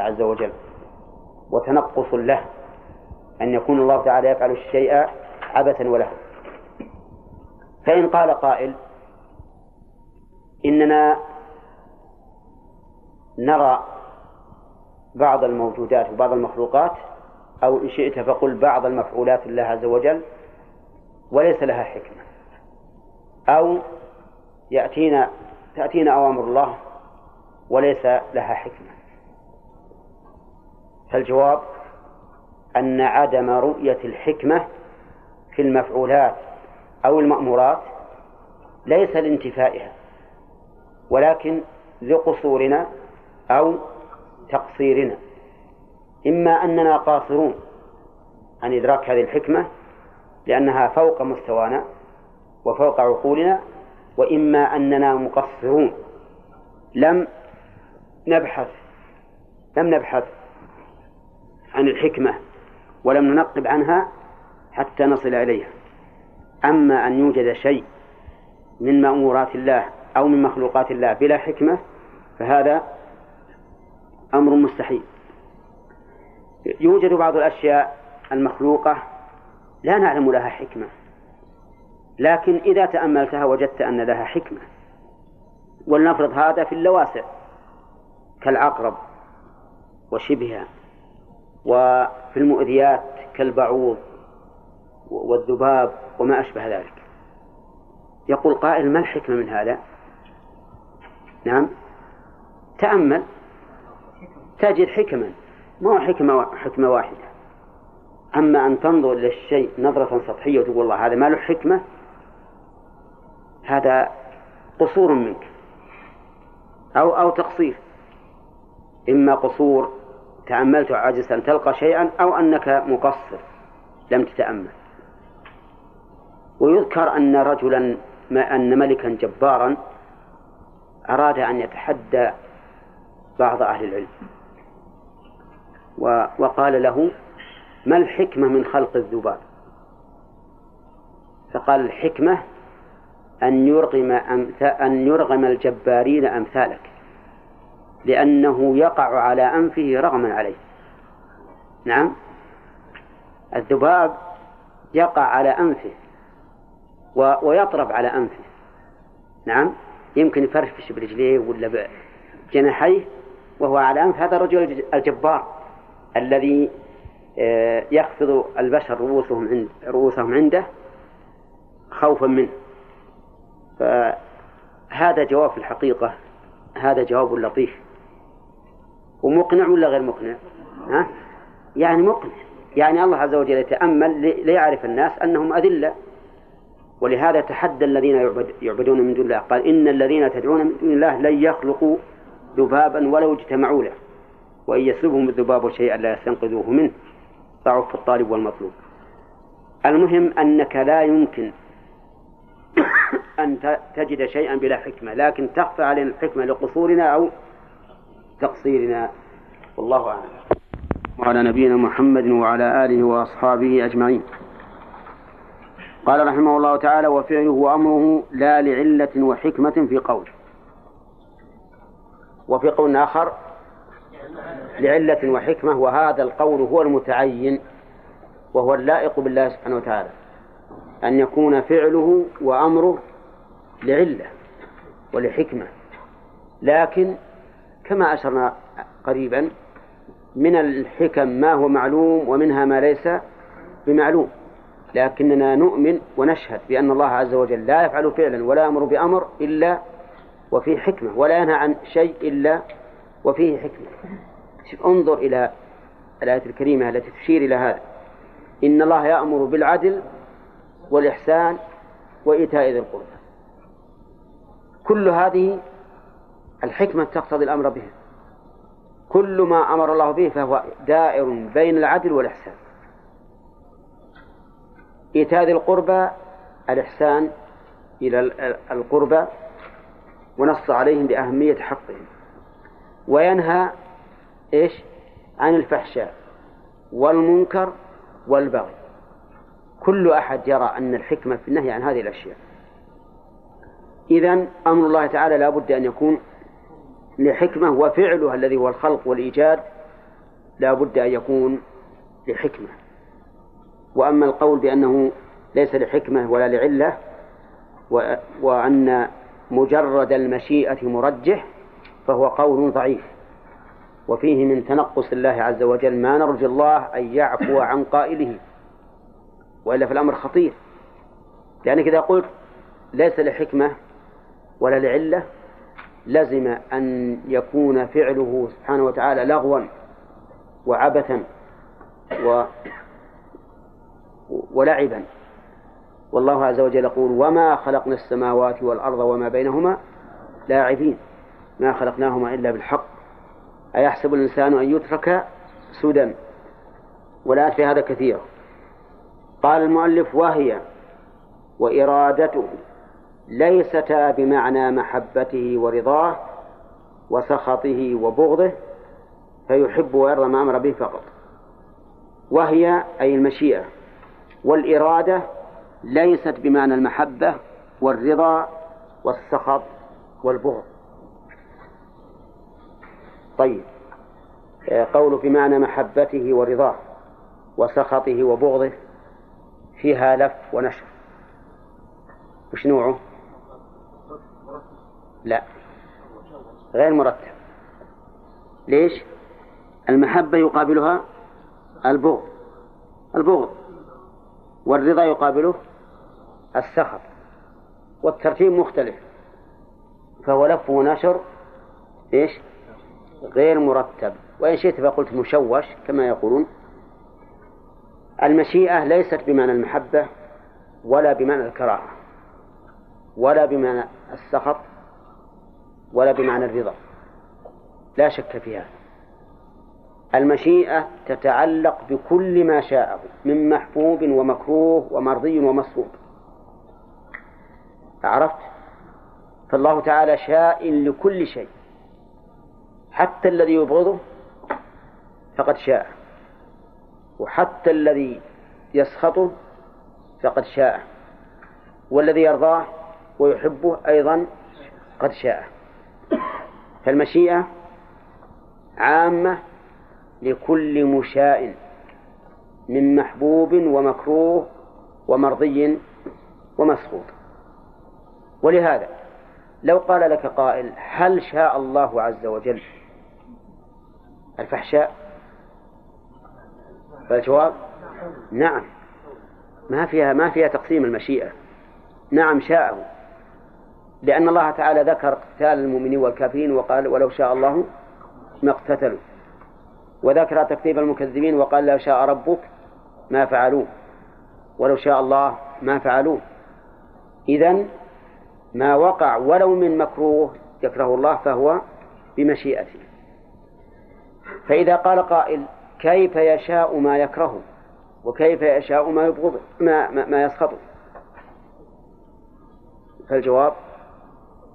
عز وجل وتنقص له أن يكون الله تعالى يفعل الشيء عبثا وله فإن قال قائل إننا نرى بعض الموجودات وبعض المخلوقات أو إن شئت فقل بعض المفعولات لله عز وجل وليس لها حكمة. أو يأتينا تأتينا أوامر الله وليس لها حكمة. فالجواب أن عدم رؤية الحكمة في المفعولات أو المأمورات ليس لانتفائها ولكن لقصورنا أو تقصيرنا. إما أننا قاصرون عن إدراك هذه الحكمة لأنها فوق مستوانا وفوق عقولنا وإما أننا مقصرون. لم نبحث لم نبحث عن الحكمة ولم ننقب عنها حتى نصل إليها. أما أن يوجد شيء من مأمورات الله أو من مخلوقات الله بلا حكمة فهذا أمر مستحيل. يوجد بعض الأشياء المخلوقة لا نعلم لها حكمة لكن إذا تأملتها وجدت أن لها حكمة. ولنفرض هذا في اللواسع كالعقرب وشبهها. وفي المؤذيات كالبعوض والذباب وما أشبه ذلك. يقول قائل ما الحكمة من هذا؟ نعم. تأمل. تجد حكما. ما هو حكمة حكمة واحدة. أما أن تنظر إلى الشيء نظرة سطحية وتقول الله هذا ما له حكمة هذا قصور منك. أو أو تقصير. إما قصور تأملت وعجزت أن تلقى شيئا أو أنك مقصر لم تتأمل. ويذكر أن رجلا ما أن ملكا جبارا أراد أن يتحدى بعض أهل العلم. وقال له ما الحكمة من خلق الذباب؟ فقال الحكمة أن يرغم أن يرغم الجبارين أمثالك. لأنه يقع على أنفه رغما عليه. نعم. الذباب يقع على أنفه ويطرب على أنفه. نعم. يمكن يفرفش برجليه ولا بجناحيه وهو على أنف. هذا الرجل الجبار الذي آه، يخفض البشر رؤوسهم عند رؤوسهم عنده خوفا منه. فهذا جواب في الحقيقة. هذا جواب لطيف. ومقنع ولا غير مقنع؟ ها؟ يعني مقنع. يعني الله عز وجل يتأمل ليعرف الناس أنهم أذلة. ولهذا تحدى الذين يعبد يعبدون من دون الله. قال إن الذين تدعون من دون الله لن يخلقوا ذبابا ولو اجتمعوا له. وإن يسلبهم الذباب شيئا لا يستنقذوه منه. ضعف الطالب والمطلوب. المهم أنك لا يمكن أن تجد شيئا بلا حكمة. لكن تخفى علينا الحكمة لقصورنا أو تقصيرنا. والله أعلم. وعلى نبينا محمد وعلى آله وأصحابه أجمعين. قال رحمه الله تعالى وفعله وأمره لا لعلة وحكمة في قول. وفي قول آخر لعلة وحكمة وهذا القول هو المتعين وهو اللائق بالله سبحانه وتعالى. أن يكون فعله وأمره لعلة ولحكمة. لكن كما أشرنا قريبا من الحكم ما هو معلوم ومنها ما ليس بمعلوم. لكننا نؤمن ونشهد بأن الله عز وجل لا يفعل فعلا ولا يأمر بأمر إلا وفيه حكمة ولا ينهى عن شيء إلا وفيه حكمة. انظر إلى الآية الكريمة التي تشير إلى هذا. إن الله يأمر بالعدل والإحسان وإيتاء ذي القربى. كل هذه الحكمة تقتضي الأمر به. كل ما أمر الله به فهو دائر بين العدل والإحسان. إيتاء ذي القربى الإحسان إلى القربى ونص عليهم بأهمية حقهم. وينهى إيش؟ عن الفحشاء والمنكر والبغي. كل أحد يرى أن الحكمة في النهي عن هذه الأشياء. إذا أمر الله تعالى لا بد أن يكون لحكمة وفعلها الذي هو الخلق والإيجاد لا بد أن يكون لحكمة. وأما القول بأنه ليس لحكمة ولا لعلة وأن مجرد المشيئة مرجح فهو قول ضعيف. وفيه من تنقص الله عز وجل ما نرجو الله أن يعفو عن قائله. وإلا في الأمر خطير. لأنك إذا قلت ليس لحكمة ولا لعلة لزم أن يكون فعله سبحانه وتعالى لغوا وعبثا و ولعبا. والله عز وجل يقول وما خلقنا السماوات والأرض وما بينهما لاعبين ما خلقناهما إلا بالحق. أيحسب الإنسان أن يترك سدى ولا في هذا كثير قال المؤلف وهي وإرادته ليستا بمعنى محبته ورضاه وسخطه وبغضه فيحب ويرضى ما أمر به فقط. وهي أي المشيئة والإرادة ليست بمعنى المحبة والرضا والسخط والبغض. طيب قول بمعنى محبته ورضاه وسخطه وبغضه فيها لف ونشر. وش نوعه؟ لا. غير مرتب. ليش؟ المحبة يقابلها البغض. البغض. والرضا يقابله السخط. والترتيب مختلف. فهو لف ونشر. إيش؟ غير مرتب. وإن شئت فقلت مشوش كما يقولون. المشيئة ليست بمعنى المحبة ولا بمعنى الكراهة ولا بمعنى السخط ولا بمعنى الرضا. لا شك في هذا. المشيئة تتعلق بكل ما شاءه من محبوب ومكروه ومرضي ومسروق عرفت؟ فالله تعالى شاء لكل شيء. حتى الذي يبغضه فقد شاء. وحتى الذي يسخطه فقد شاء. والذي يرضاه ويحبه أيضا قد شاء. فالمشيئة عامة لكل مشاء من محبوب ومكروه ومرضي ومسخوط ولهذا لو قال لك قائل هل شاء الله عز وجل الفحشاء؟ فالجواب نعم. ما فيها ما فيها تقسيم المشيئة. نعم شاءه. لأن الله تعالى ذكر قتال المؤمنين والكافرين وقال ولو شاء الله ما اقتتلوا. وذكر تكذيب المكذبين وقال لو شاء ربك ما فعلوه. ولو شاء الله ما فعلوه. إذا ما وقع ولو من مكروه يكره الله فهو بمشيئته. فإذا قال قائل كيف يشاء ما يكره وكيف يشاء ما يبغض ما, ما, ما يسخطه؟ فالجواب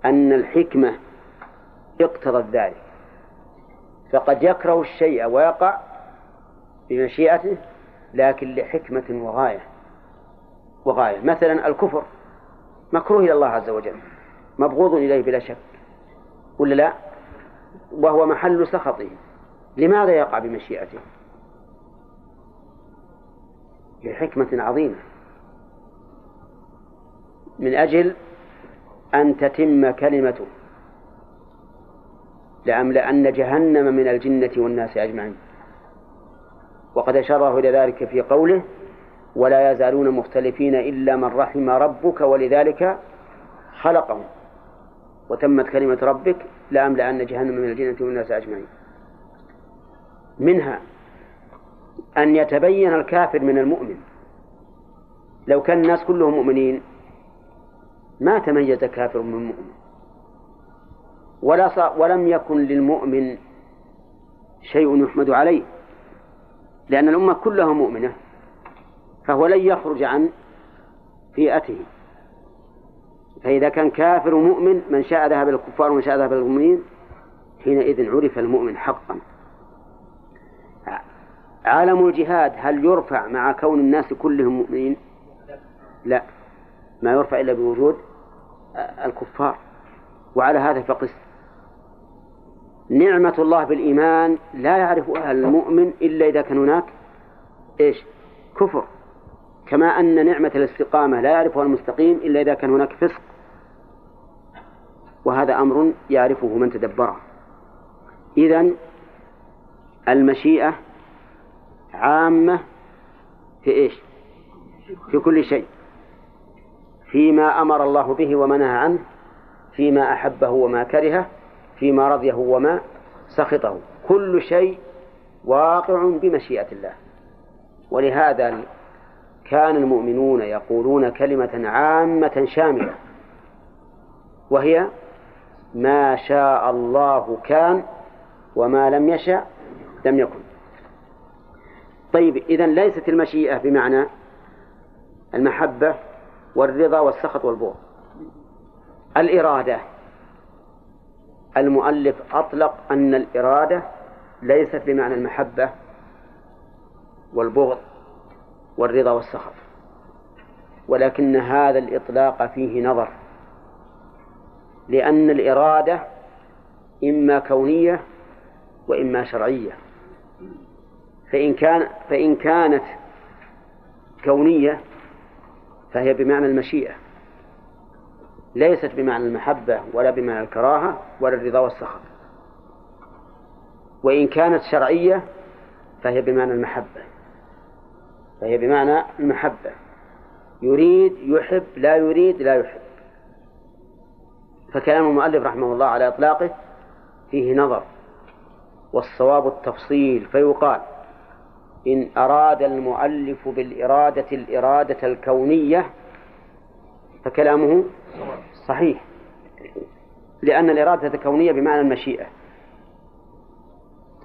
أن الحكمة اقتضت ذلك. فقد يكره الشيء ويقع بمشيئته لكن لحكمة وغاية. وغاية. مثلا الكفر مكروه إلى الله عز وجل. مبغوض إليه بلا شك. ولا لا؟ وهو محل سخطه. لماذا يقع بمشيئته؟ لحكمة عظيمة. من أجل أن تتم كلمته لأملأن جهنم من الجنة والناس أجمعين. وقد أشاره إلى ذلك في قوله ولا يزالون مختلفين إلا من رحم ربك ولذلك خلقهم وتمت كلمة ربك لأملأن جهنم من الجنة والناس أجمعين. منها أن يتبين الكافر من المؤمن. لو كان الناس كلهم مؤمنين ما تميز كافر من مؤمن. ولا ولم يكن للمؤمن شيء يحمد عليه. لأن الأمة كلها مؤمنة فهو لن يخرج عن فئته. فإذا كان كافر ومؤمن من شاء ذهب الكفار ومن شاء ذهب المؤمنين حينئذ عرف المؤمن حقا. عالم الجهاد هل يرفع مع كون الناس كلهم مؤمنين؟ لا. ما يرفع إلا بوجود الكفار. وعلى هذا فقس. نعمة الله بالإيمان لا يعرفها المؤمن إلا إذا كان هناك إيش؟ كفر. كما أن نعمة الاستقامة لا يعرفها المستقيم إلا إذا كان هناك فسق. وهذا أمر يعرفه من تدبره. إذا المشيئة عامة في إيش؟ في كل شيء. فيما أمر الله به ومنهى عنه فيما أحبه وما كرهه فيما رضيه وما سخطه. كل شيء واقع بمشيئة الله. ولهذا كان المؤمنون يقولون كلمة عامة شاملة وهي ما شاء الله كان وما لم يشأ لم يكن. طيب إذا ليست المشيئة بمعنى المحبة والرضا والسخط والبغض. الإرادة. المؤلف أطلق أن الإرادة ليست بمعنى المحبة والبغض والرضا والسخط ولكن هذا الإطلاق فيه نظر لأن الإرادة إما كونية وإما شرعية. فإن كان فإن كانت كونية فهي بمعنى المشيئة. ليست بمعنى المحبة ولا بمعنى الكراهة ولا الرضا والسخط. وإن كانت شرعية فهي بمعنى المحبة. فهي بمعنى المحبة. يريد يحب لا يريد لا يحب. فكلام المؤلف رحمه الله على إطلاقه فيه نظر والصواب التفصيل فيقال إن أراد المؤلف بالإرادة الإرادة الكونية فكلامه صحيح. لأن الإرادة الكونية بمعنى المشيئة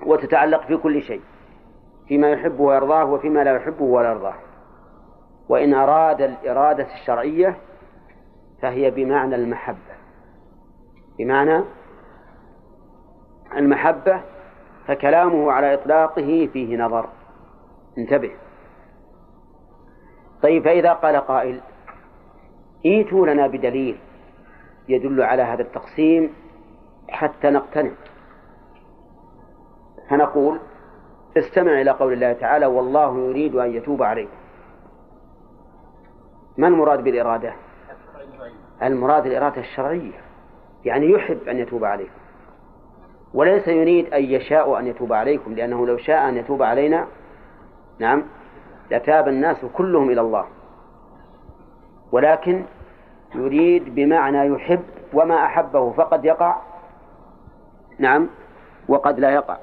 وتتعلق في كل شيء فيما يحبه ويرضاه وفيما لا يحبه ولا يرضاه. وإن أراد الإرادة الشرعية فهي بمعنى المحبة. بمعنى المحبة فكلامه على إطلاقه فيه نظر. انتبه. طيب فإذا قال قائل إيتوا لنا بدليل يدل على هذا التقسيم حتى نقتنع. فنقول استمع إلى قول الله تعالى والله يريد أن يتوب عليكم. ما المراد بالإرادة؟ المراد الإرادة الشرعية يعني يحب أن يتوب عليكم وليس يريد أن يشاء أن يتوب عليكم لأنه لو شاء أن يتوب علينا نعم. لتاب الناس كلهم إلى الله. ولكن يريد بمعنى يحب وما أحبه فقد يقع. نعم. وقد لا يقع.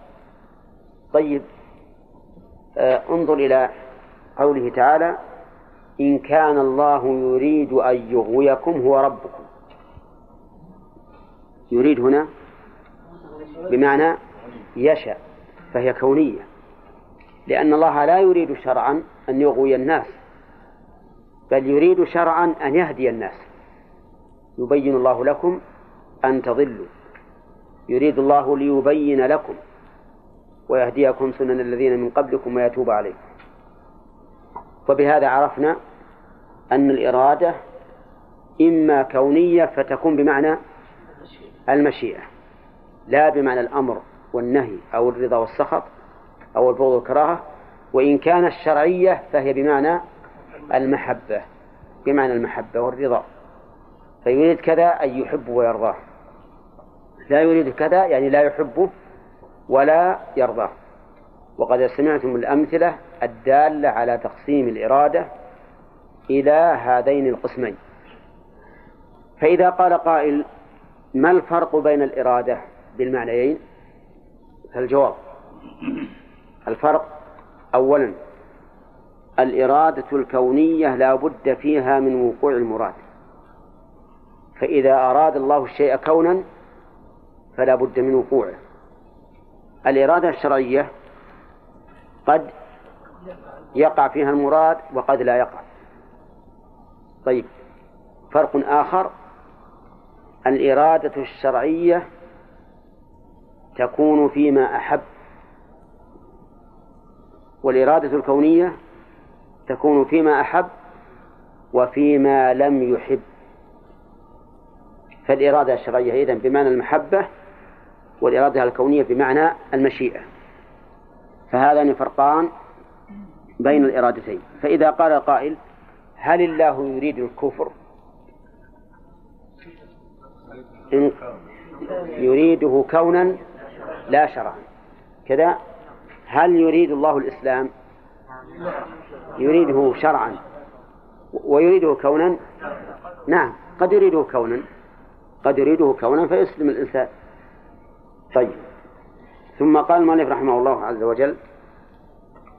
طيب آه انظر إلى قوله تعالى إن كان الله يريد أن يغويكم هو ربكم. يريد هنا بمعنى يشاء فهي كونية. لأن الله لا يريد شرعا أن يغوي الناس بل يريد شرعا أن يهدي الناس. يبين الله لكم أن تضلوا. يريد الله ليبين لكم ويهديكم سنن الذين من قبلكم ويتوب عليكم. وبهذا عرفنا أن الإرادة إما كونية فتكون بمعنى المشيئة لا بمعنى الأمر والنهي أو الرضا والسخط أو البغض والكراهة وإن كانت شرعية فهي بمعنى المحبة بمعنى المحبة والرضا. فيريد كذا أن يحب ويرضاه. لا يريد كذا يعني لا يحبه ولا يرضاه. وقد سمعتم الأمثلة الدالة على تقسيم الإرادة إلى هذين القسمين. فإذا قال قائل ما الفرق بين الإرادة بالمعنيين؟ فالجواب الفرق أولا الإرادة الكونية لا بد فيها من وقوع المراد. فإذا أراد الله الشيء كونا فلا بد من وقوعه. الإرادة الشرعية قد يقع فيها المراد وقد لا يقع. طيب فرق آخر الإرادة الشرعية تكون فيما أحب والإرادة الكونية تكون فيما أحب وفيما لم يحب. فالإرادة الشرعية إذن بمعنى المحبة والإرادة الكونية بمعنى المشيئة. فهذان فرقان بين الإرادتين. فإذا قال قائل هل الله يريد الكفر؟ إن يريده كونا لا شرعا. كذا هل يريد الله الإسلام؟ يريده شرعا. ويريده كونا؟ نعم قد يريده كونا. قد يريده كونا فيسلم الإنسان. طيب. ثم قال المؤلف رحمه الله عز وجل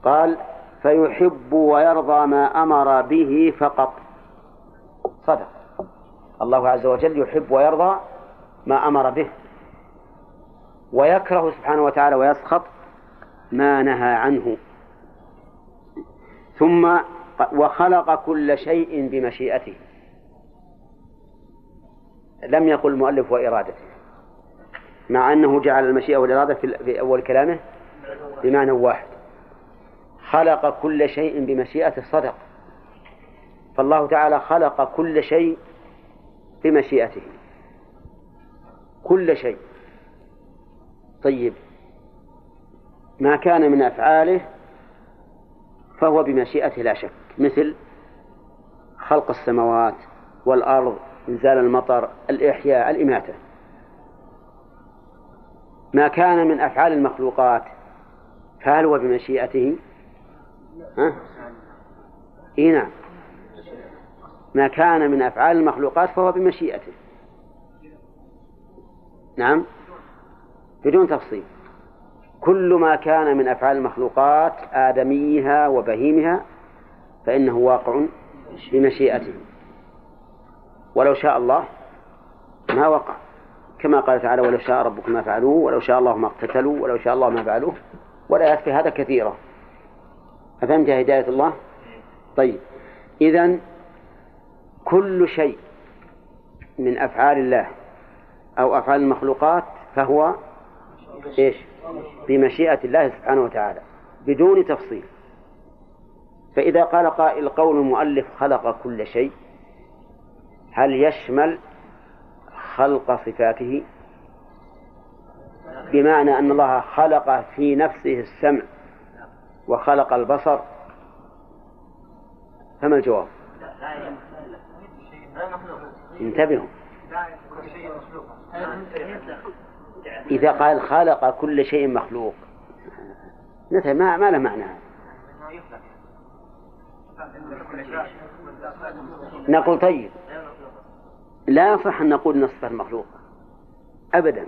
قال فيحب ويرضى ما أمر به فقط. صدق. الله عز وجل يحب ويرضى ما أمر به. ويكره سبحانه وتعالى ويسخط ما نهى عنه. ثم وخلق كل شيء بمشيئته. لم يقل المؤلف وإرادته. مع أنه جعل المشيئة والإرادة في أول كلامه بمعنى واحد. خلق كل شيء بمشيئة صدق فالله تعالى خلق كل شيء بمشيئته. كل شيء. طيب. ما كان من أفعاله فهو بمشيئته لا شك مثل خلق السماوات والأرض إنزال المطر الإحياء الإماتة. ما كان من أفعال المخلوقات فهل هو بمشيئته؟ ها؟ إيه نعم. ما كان من أفعال المخلوقات فهو بمشيئته. نعم؟ بدون تفصيل. كل ما كان من أفعال المخلوقات آدميها وبهيمها فإنه واقع بمشيئته. ولو شاء الله ما وقع. كما قال تعالى ولو شاء ربك ما فعلوه ولو شاء الله ما اقتتلوا ولو شاء الله ما فعلوه. والآيات في هذا كثيرة. أفهمت هداية الله؟ طيب. إذا كل شيء من أفعال الله أو أفعال المخلوقات فهو إيش؟ بمشيئة الله سبحانه وتعالى بدون تفصيل فإذا قال قائل قول المؤلف خلق كل شيء هل يشمل خلق صفاته بمعنى أن الله خلق في نفسه السمع وخلق البصر فما الجواب انتبهوا إذا قال خلق كل شيء مخلوق. مثل ما ما له معنى. نقول طيب. لا يصح أن نقول أن الصفة مخلوقة أبدا.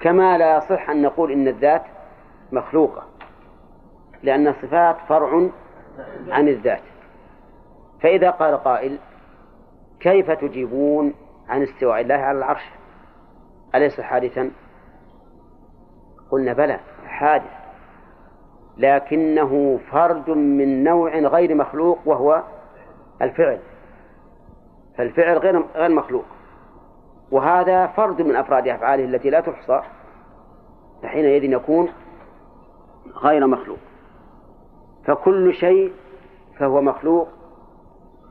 كما لا يصح أن نقول إن الذات مخلوقة. لأن الصفات فرع عن الذات. فإذا قال قائل كيف تجيبون عن استواء الله على العرش؟ أليس حادثا؟ قلنا بلى حادث. لكنه فرد من نوع غير مخلوق وهو الفعل. فالفعل غير غير مخلوق. وهذا فرد من أفراد أفعاله التي لا تحصى. فحينئذ يكون غير مخلوق. فكل شيء فهو مخلوق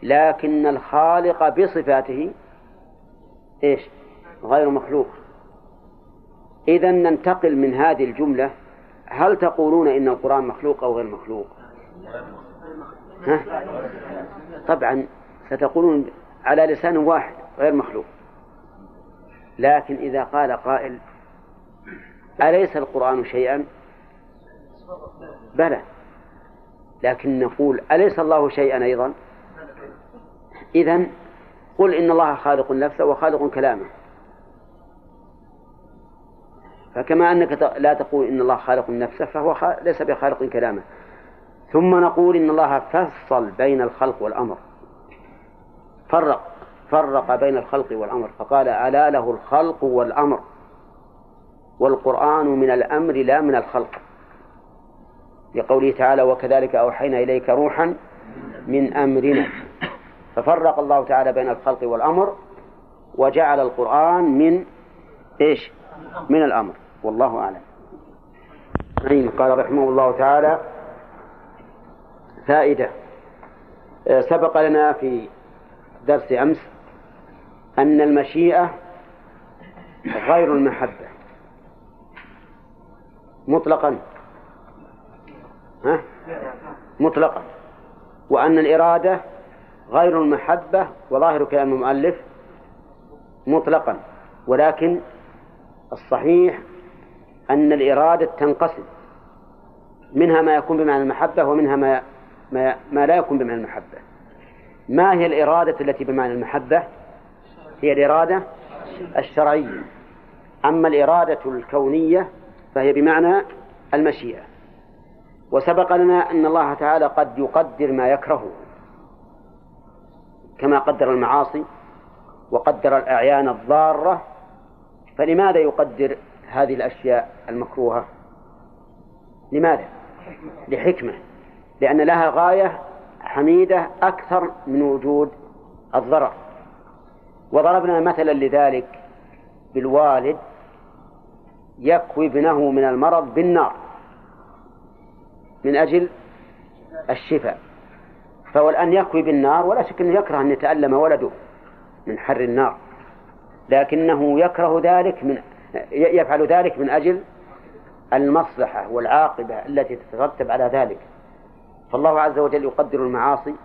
لكن الخالق بصفاته إيش؟ غير مخلوق. إذا ننتقل من هذه الجملة هل تقولون إن القرآن مخلوق أو غير مخلوق؟ ها؟ طبعا ستقولون على لسان واحد غير مخلوق. لكن إذا قال قائل أليس القرآن شيئا؟ بلى. لكن نقول أليس الله شيئا أيضا؟ إذا قل إن الله خالق نفسه وخالق كلامه فكما أنك لا تقول إن الله خالق نفسه فهو ليس بخالق كلامه. ثم نقول إن الله فصل بين الخلق والأمر. فرق فرق بين الخلق والأمر. فقال ألا له الخلق والأمر؟ والقرآن من الأمر لا من الخلق. لقوله تعالى وكذلك أوحينا إليك روحا من أمرنا. ففرق الله تعالى بين الخلق والأمر وجعل القرآن من إيش؟ من الأمر. والله أعلم. نعم قال رحمه الله تعالى فائدة. آه، سبق لنا في درس أمس أن المشيئة غير المحبة. مطلقا. ها؟ مطلقا. وأن الإرادة غير المحبة وظاهر كلام المؤلف مطلقا. ولكن الصحيح أن الإرادة تنقسم. منها ما يكون بمعنى المحبة ومنها ما ما, ما لا يكون بمعنى المحبة. ما هي الإرادة التي بمعنى المحبة؟ هي الإرادة الشرعية. أما الإرادة الكونية فهي بمعنى المشيئة. وسبق لنا أن الله تعالى قد يقدر ما يكرهه كما قدر المعاصي وقدر الأعيان الضارة. فلماذا يقدر هذه الأشياء المكروهة؟ لماذا؟ لحكمة. لأن لها غاية حميدة أكثر من وجود الضرر. وضربنا مثلا لذلك بالوالد يكوي ابنه من المرض بالنار من أجل الشفاء. فهو الآن يكوي بالنار ولا شك أنه يكره أن يتألم ولده من حر النار لكنه يكره ذلك من يفعل ذلك من أجل المصلحة والعاقبة التي تترتب على ذلك. فالله عز وجل يقدر المعاصي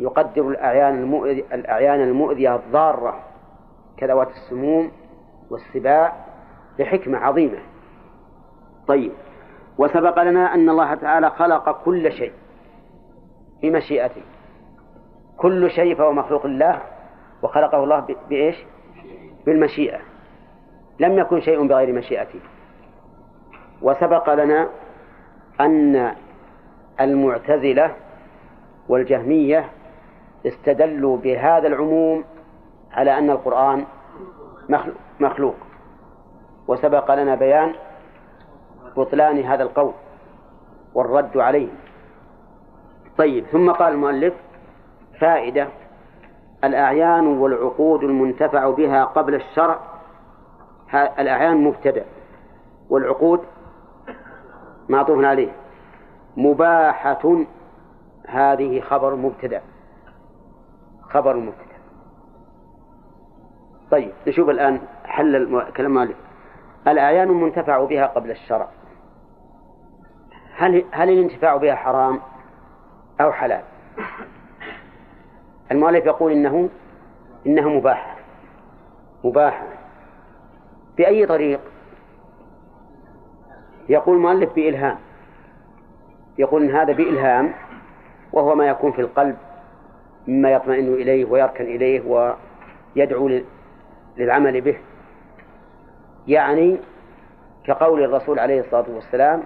يقدر الأعيان المؤذية, الأعيان المؤذية الضارة كذوات السموم والسباع بحكمة عظيمة. طيب. وسبق لنا أن الله تعالى خلق كل شيء بمشيئته كل شيء فهو مخلوق الله وخلقه الله بإيش؟ بالمشيئة. لم يكن شيء بغير مشيئته. وسبق لنا أن المعتزلة والجهمية استدلوا بهذا العموم على أن القرآن مخلوق. وسبق لنا بيان بطلان هذا القول والرد عليه طيب ثم قال المؤلف فائدة الأعيان والعقود المنتفع بها قبل الشرع الأعيان مبتدأ والعقود معطوف عليه. مباحة هذه خبر مبتدأ. خبر مبتدأ. طيب نشوف الآن حل كلام مالك. الأعيان المنتفع بها قبل الشرع. هل هل الانتفاع بها حرام أو حلال؟ المؤلف يقول إنه إنها مباحة. مباحة. بأي طريق؟ يقول المؤلف بإلهام. يقول إن هذا بإلهام وهو ما يكون في القلب مما يطمئن إليه ويركن إليه ويدعو للعمل به. يعني كقول الرسول عليه الصلاة والسلام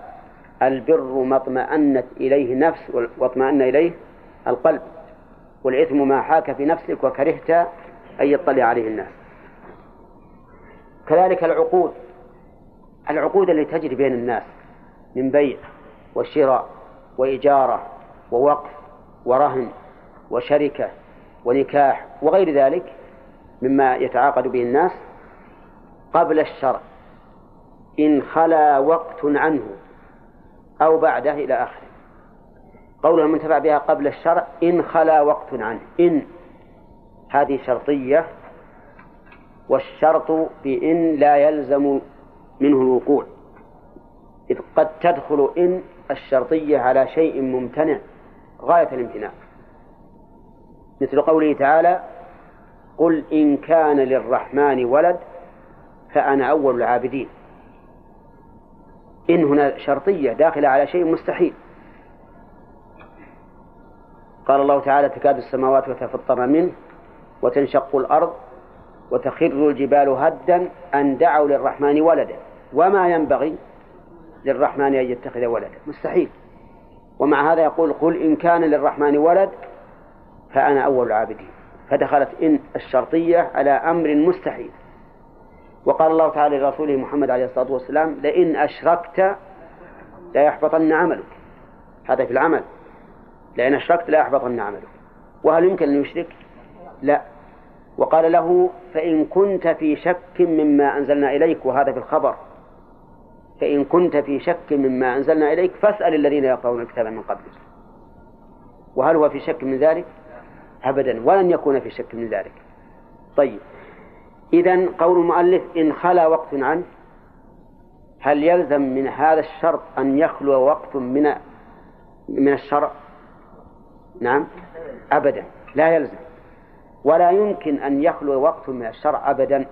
البر ما اطمأنت إليه نفس واطمأن إليه القلب والإثم ما حاك في نفسك وكرهت أن يطلع عليه الناس. كذلك العقود. العقود التي تجري بين الناس من بيع وشراء وإجارة ووقف ورهن وشركة ونكاح وغير ذلك مما يتعاقد به الناس قبل الشرع. إن خلا وقت عنه أو بعده إلى آخره. قولها المنتفع بها قبل الشرع إن خلا وقت عنه. إن. هذه شرطية والشرط بإن لا يلزم منه الوقوع. إذ قد تدخل إن الشرطية على شيء ممتنع غاية الامتناع. مثل قوله تعالى قل إن كان للرحمن ولد فأنا أول العابدين. إن هنا شرطية داخلة على شيء مستحيل. قال الله تعالى تكاد السماوات يتفطرن منه وتنشق الأرض وتخر الجبال هدا أن دعوا للرحمن ولدا. وما ينبغي للرحمن أن يتخذ ولدا. مستحيل. ومع هذا يقول قل إن كان للرحمن ولد فأنا أول العابدين. فدخلت إن الشرطية على أمر مستحيل. وقال الله تعالى لرسوله محمد عليه الصلاة والسلام لئن أشركت لا يحبطن عملك. هذا في العمل. لئن أشركت لا يحبطن عملك. وهل يمكن أن يشرك؟ لا. وقال له فإن كنت في شك مما أنزلنا إليك وهذا في الخبر. فإن كنت في شك مما أنزلنا إليك فاسأل الذين يقرؤون الكتاب من قبلك وهل هو في شك من ذلك؟ أبدا ولن يكون في شك من ذلك. طيب إذا قول المؤلف إن خلا وقت عنه هل يلزم من هذا الشرط أن يخلو وقت من من الشرع؟ نعم أبدا لا يلزم. ولا يمكن أن يخلو وقت من الشرع أبدا.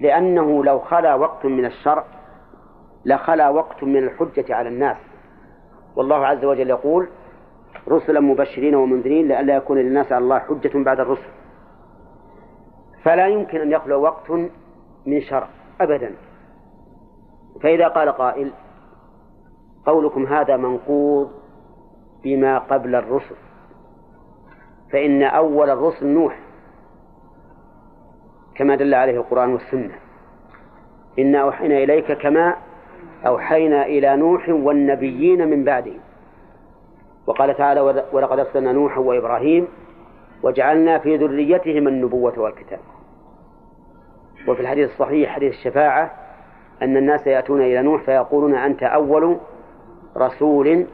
لأنه لو خلا وقت من الشرع لخلا وقت من الحجة على الناس. والله عز وجل يقول رسلا مبشرين ومنذرين لئلا يكون للناس على الله حجة بعد الرسل. فلا يمكن أن يخلو وقت من شرع أبدا. فإذا قال قائل قولكم هذا منقوض بما قبل الرسل. فإن أول الرسل نوح كما دل عليه القرآن والسنة. إنا أوحينا إليك كما أوحينا إلى نوح والنبيين من بعده. وقال تعالى ولقد أرسلنا نوحا وإبراهيم وجعلنا في ذريتهم النبوة والكتاب. وفي الحديث الصحيح حديث الشفاعة أن الناس يأتون إلى نوح فيقولون أنت أول رسول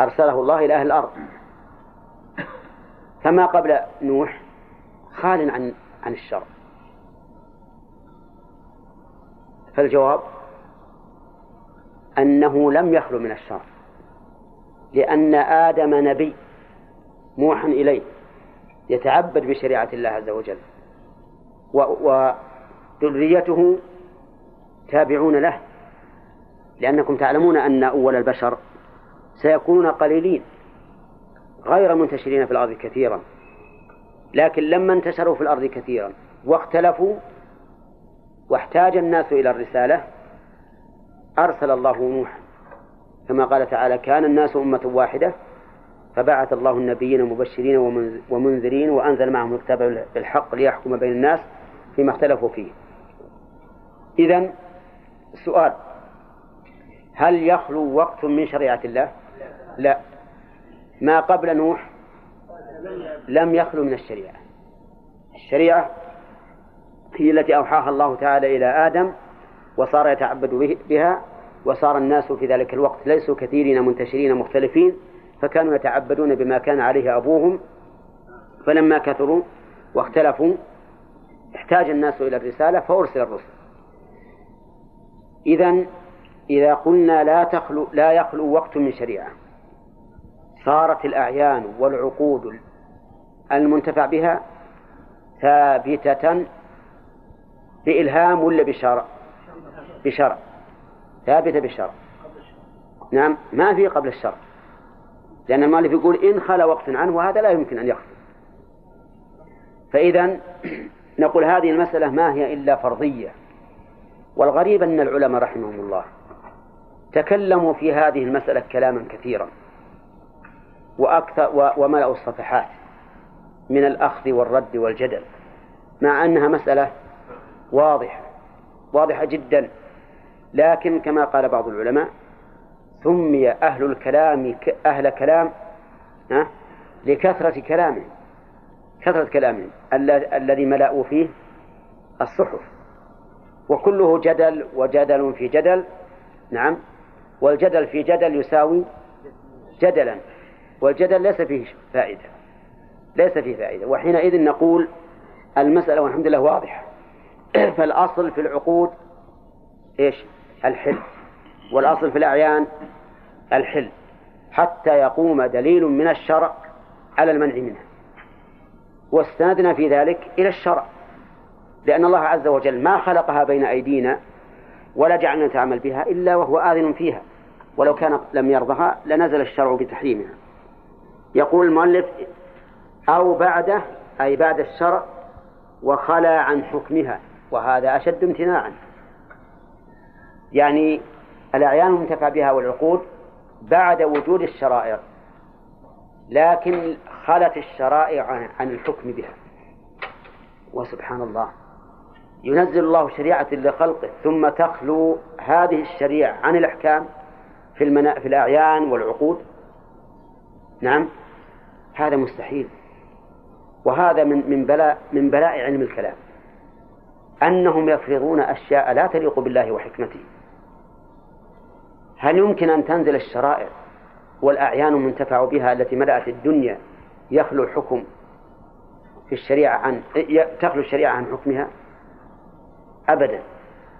أرسله الله إلى أهل الأرض. فما قبل نوح خال عن عن الشر. فالجواب أنه لم يخلو من الشر لأن آدم نبي موحى إليه يتعبد بشريعة الله عز وجل وذريته تابعون له لأنكم تعلمون أن أول البشر سيكونون قليلين. غير منتشرين في الأرض كثيرا. لكن لما انتشروا في الأرض كثيرا واختلفوا واحتاج الناس إلى الرسالة أرسل الله نوحا. كما قال تعالى كان الناس أمة واحدة فبعث الله النبيين مبشرين ومنذرين وأنزل معهم الكتاب بالحق ليحكم بين الناس فيما اختلفوا فيه. إذا السؤال هل يخلو وقت من شريعة الله؟ لا. ما قبل نوح لم يخلو من الشريعة. الشريعة هي التي أوحاها الله تعالى إلى آدم وصار يتعبد بها وصار الناس في ذلك الوقت ليسوا كثيرين منتشرين مختلفين فكانوا يتعبدون بما كان عليه أبوهم. فلما كثروا واختلفوا احتاج الناس إلى الرسالة فأرسل الرسل. إذا إذا قلنا لا تخلو لا يخلو وقت من شريعة صارت الأعيان والعقود المنتفع بها ثابتة بإلهام ولا بشرع؟ بشرع. ثابتة بشرع. نعم ما في قبل الشرع. لأن المؤلف يقول إن خلا وقت عنه وهذا لا يمكن أن يخلو فإذا نقول هذه المسألة ما هي إلا فرضية. والغريب أن العلماء رحمهم الله تكلموا في هذه المسألة كلاما كثيرا. وأكثر وملأوا الصفحات من الأخذ والرد والجدل مع أنها مسألة واضحة واضحة جدا. لكن كما قال بعض العلماء سمي أهل الكلام أهل كلام لكثرة كلامهم كثرة كلامهم الذي ملأوا فيه الصحف. وكله جدل وجدل في جدل نعم. والجدل في جدل يساوي جدلا. والجدل ليس فيه فائدة. ليس فيه فائدة. وحينئذ نقول المسألة والحمد لله واضحة. فالأصل في العقود إيش؟ الحل. والأصل في الأعيان الحل. حتى يقوم دليل من الشرع على المنع منها واستندنا في ذلك إلى الشرع. لأن الله عز وجل ما خلقها بين أيدينا ولا جعلنا نتعامل بها إلا وهو آذن فيها. ولو كان لم يرضها لنزل الشرع بتحريمها. يقول المؤلف أو بعده أي بعد الشرع وخلا عن حكمها وهذا أشد امتناعا. يعني الأعيان المنتفع بها والعقود بعد وجود الشرائع لكن خلت الشرائع عن الحكم بها. وسبحان الله. ينزل الله شريعة لخلقه ثم تخلو هذه الشريعة عن الأحكام في المنا... في الأعيان والعقود. نعم. هذا مستحيل. وهذا من من بلاء من بلاء علم الكلام. أنهم يفرضون أشياء لا تليق بالله وحكمته. هل يمكن أن تنزل الشرائع والأعيان المنتفع بها التي ملأت الدنيا يخلو الحكم في الشريعة عن تخلو الشريعة عن حكمها؟ أبدا.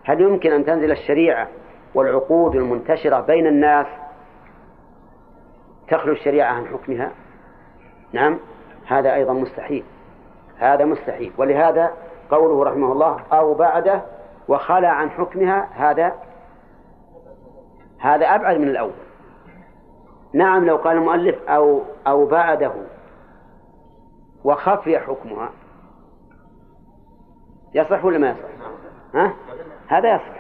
هل يمكن أن تنزل الشريعة والعقود المنتشرة بين الناس تخلو الشريعة عن حكمها نعم هذا أيضا مستحيل هذا مستحيل ولهذا قوله رحمه الله أو بعده وخلى عن حكمها هذا هذا أبعد من الأول نعم لو قال المؤلف أو أو بعده وخفي حكمها يصح ولا ما يصح؟ ها؟ هذا يصح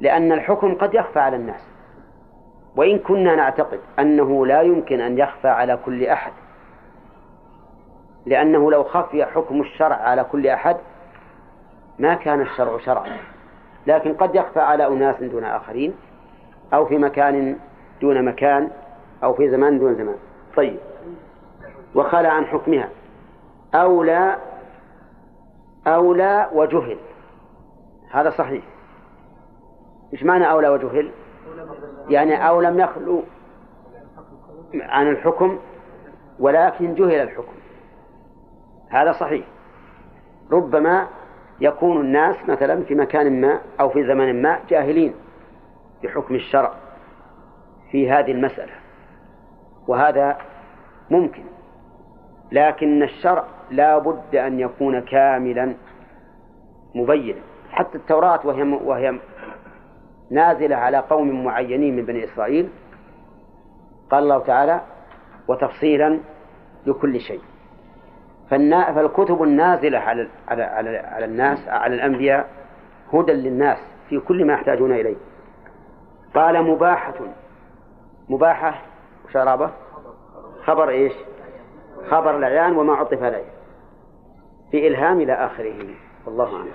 لأن الحكم قد يخفى على الناس وإن كنا نعتقد أنه لا يمكن أن يخفى على كل أحد لأنه لو خفي حكم الشرع على كل أحد ما كان الشرع شرعا. لكن قد يخفى على أناس دون آخرين أو في مكان دون مكان أو في زمان دون زمان. طيب وخلى عن حكمها. أولى أولى وجهل. هذا صحيح. إيش معنى أولى وجهل؟ يعني أو لم يخلو عن الحكم ولكن جهل الحكم. هذا صحيح. ربما يكون الناس مثلا في مكان ما أو في زمن ما جاهلين بحكم الشرع في هذه المسألة وهذا ممكن. لكن الشرع لا بد أن يكون كاملا مبينا. حتى التوراة وهي وهي نازلة على قوم معينين من بني إسرائيل. قال الله تعالى وتفصيلا لكل شيء. فالكتب النازلة على على على, على الناس على الأنبياء هدى للناس في كل ما يحتاجون إليه. قال مباحة. مباحة شرابة خبر إيش؟ خبر الأعيان وما عطف عليه. في إلهام إلى آخره. والله أعلم.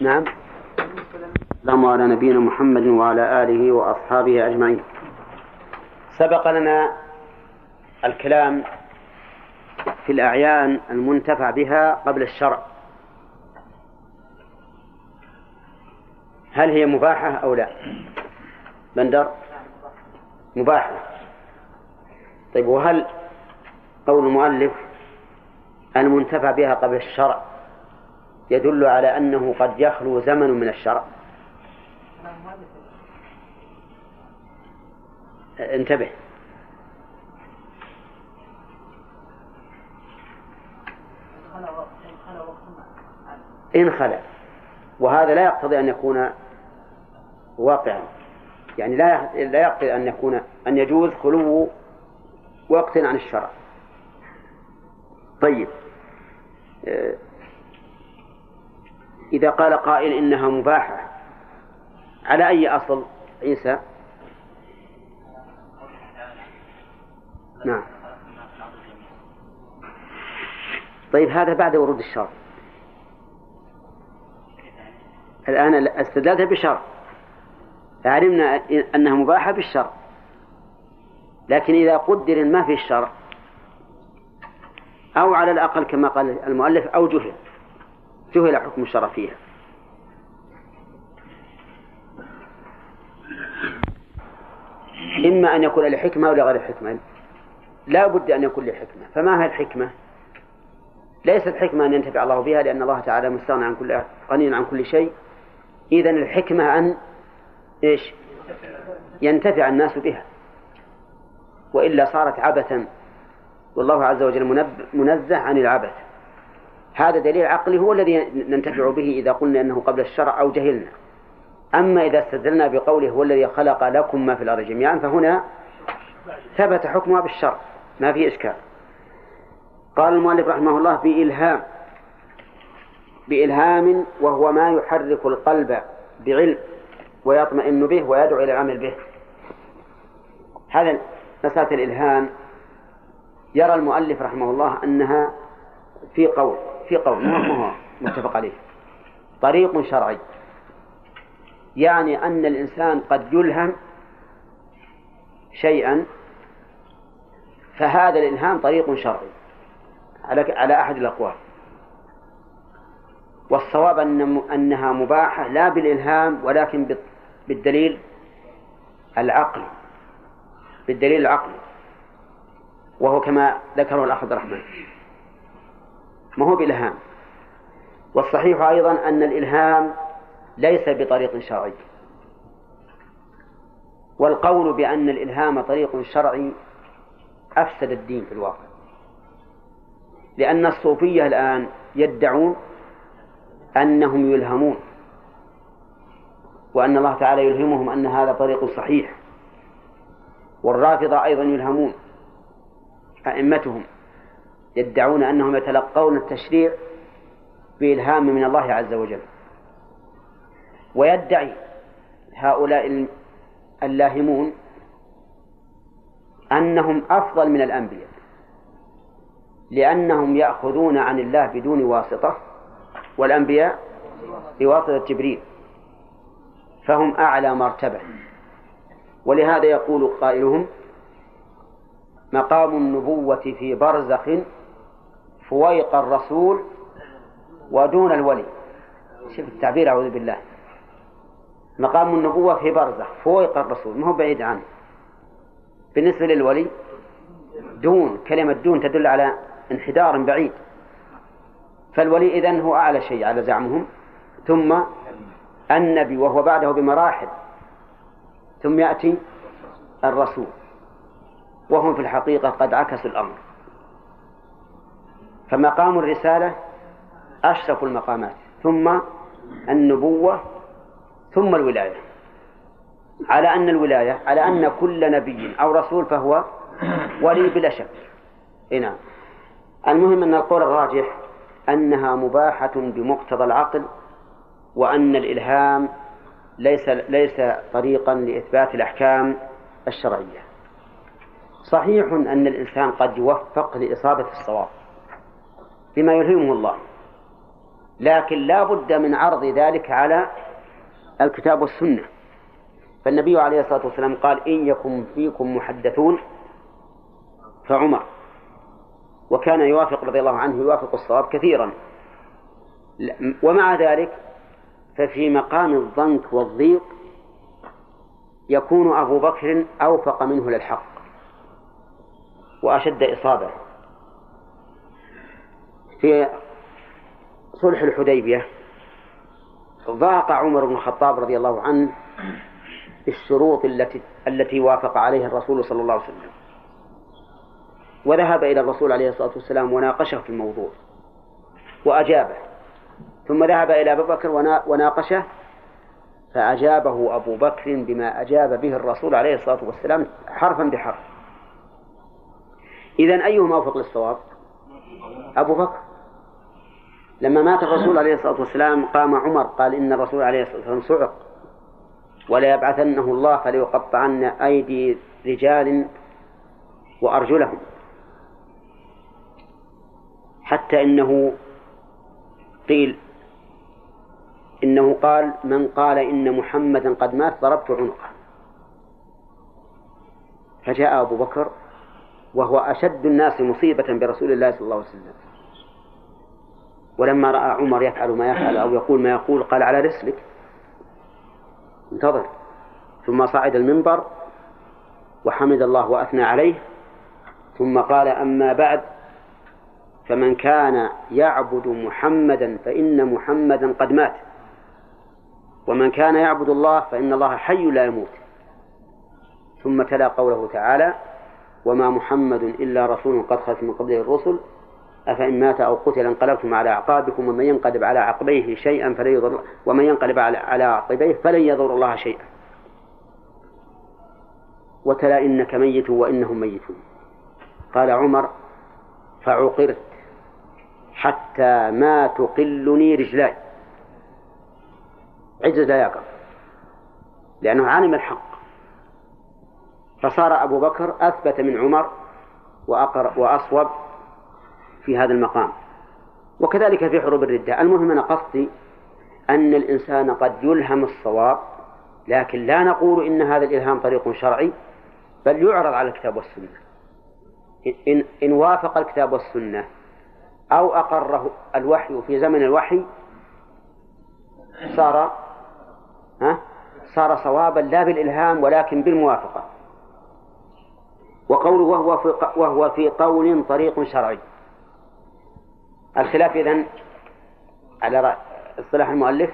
نعم. اللهم على نبينا محمد وعلى آله وأصحابه أجمعين. سبق لنا الكلام في الأعيان المنتفع بها قبل الشرع. هل هي مباحة أو لا؟ بندر مباحة. طيب وهل قول المؤلف المنتفع بها قبل الشرع يدل على أنه قد يخلو زمن من الشرع؟ انتبه. إن خلا وهذا لا يقتضي أن يكون واقعا. يعني لا لا يقتضي أن يكون أن يجوز خلو وقت عن الشرع. طيب. آه، إذا قال قائل إنها مباحة على أي أصل؟ عيسى. نعم. طيب هذا بعد ورود الشرع. الآن استدلت بشرع علمنا أنها مباحة بالشرع. لكن إذا قدر ما في الشرع أو على الأقل كما قال المؤلف أو جهل. جهل حكم الشرع فيها. إما أن يكون لحكمة أو لغير حكمة. لا بد أن يكون لحكمة. فما هي الحكمة؟ ليست حكمة أن ينتفع الله بها لأن الله تعالى مستغنى عن كل غني عن كل شيء. إذا الحكمة أن إيش؟ ينتفع الناس بها. وإلا صارت عبثا. والله عز وجل منزه عن العبث. هذا دليل عقلي هو الذي ننتفع به إذا قلنا أنه قبل الشرع أو جهلنا. أما إذا استدلنا بقوله هو الذي خلق لكم ما في الأرض جميعا فهنا ثبت حكمها بالشرع ما في إشكال. قال المؤلف رحمه الله بإلهام بإلهام وهو ما يحرك القلب بعلم ويطمئن به ويدعو إلى العمل به. هذا مسألة الإلهام. يرى المؤلف رحمه الله أنها في قول في قول متفق عليه؟ طريق شرعي. يعني أن الإنسان قد يلهم شيئا فهذا الإلهام طريق شرعي على على أحد الأقوال. والصواب أن أنها مباحة لا بالإلهام ولكن بالدليل العقلي بالدليل العقلي وهو كما ذكره الأخ عبد الرحمن. ما هو بإلهام والصحيح أيضا أن الإلهام ليس بطريق شرعي. والقول بأن الإلهام طريق شرعي أفسد الدين في الواقع. لأن الصوفية الآن يدعون أنهم يلهمون وأن الله تعالى يلهمهم أن هذا طريق صحيح. والرافضة أيضا يلهمون أئمتهم يدعون أنهم يتلقون التشريع بإلهام من الله عز وجل. ويدعي هؤلاء اللاهمون أنهم أفضل من الأنبياء لأنهم يأخذون عن الله بدون واسطة والأنبياء بواسطة جبريل فهم أعلى مرتبة. ولهذا يقول قائلهم مقام النبوة في برزخ فويق الرسول ودون الولي. شوف التعبير أعوذ بالله. مقام النبوة في برزخ فويق الرسول ما هو بعيد عنه. بالنسبة للولي دون كلمة دون تدل على انحدار بعيد. فالولي إذن هو أعلى شيء على زعمهم. ثم النبي وهو بعده بمراحل. ثم يأتي الرسول. وهم في الحقيقة قد عكسوا الأمر. فمقام الرسالة أشرف المقامات. ثم النبوة ثم الولاية. على أن الولاية على أن كل نبي أو رسول فهو ولي بلا شك. نعم. المهم أن القول الراجح أنها مباحة بمقتضى العقل وأن الإلهام ليس ليس طريقا لإثبات الأحكام الشرعية. صحيح أن الإنسان قد يوفق لإصابة الصواب بما يلهمه الله لكن لا بد من عرض ذلك على الكتاب والسنة. فالنبي عليه الصلاة والسلام قال إن يكن فيكم محدثون فعمر. وكان يوافق رضي الله عنه يوافق الصواب كثيرا. ومع ذلك ففي مقام الضنك والضيق يكون أبو بكر أوفق منه للحق وأشد إصابة. في صلح الحديبية ضاق عمر بن الخطاب رضي الله عنه بالشروط التي التي وافق عليها الرسول صلى الله عليه وسلم. وذهب إلى الرسول عليه الصلاة والسلام وناقشه في الموضوع وأجابه. ثم ذهب إلى أبي بكر وناقشه فأجابه أبو بكر بما أجاب به الرسول عليه الصلاة والسلام حرفا بحرف. إذا أيهما أوفق للصواب؟ أبو بكر. لما مات الرسول عليه الصلاة والسلام قام عمر قال إن الرسول عليه الصلاة والسلام صعق ولا يبعثنه الله فليقطعن أيدي رجال وأرجلهم حتى إنه قيل إنه قال من قال إن محمدا قد مات ضربت عنقه. فجاء أبو بكر وهو أشد الناس مصيبة برسول الله صلى الله عليه وسلم. ولما رأى عمر يفعل ما يفعل أو يقول ما يقول قال على رسلك. انتظر. ثم صعد المنبر وحمد الله وأثنى عليه. ثم قال أما بعد فمن كان يعبد محمدا فإن محمدا قد مات. ومن كان يعبد الله فإن الله حي لا يموت. ثم تلا قوله تعالى وما محمد إلا رسول قد خلت من قبله الرسل أفإن مات أو قتل انقلبتم على أعقابكم ومن ينقلب على عقبيه شيئا فلن يضر ومن ينقلب على عقبيه فلن يضر الله شيئا. وتلا إنك ميت وإنهم ميتون. قال عمر فعقرت حتى ما تقلني رجلاي عجز لا يقف لأنه علم الحق. فصار أبو بكر أثبت من عمر وأقر وأصوب في هذا المقام. وكذلك في حروب الردة. المهم أنا قصدي أن الإنسان قد يلهم الصواب لكن لا نقول إن هذا الإلهام طريق شرعي بل يعرض على الكتاب والسنة. إن, إن وافق الكتاب والسنة أو أقره الوحي في زمن الوحي صار ها صار صوابا لا بالإلهام ولكن بالموافقة. وقوله وهو في, وهو في قول طريق شرعي. الخلاف إذن على اصطلاح المؤلف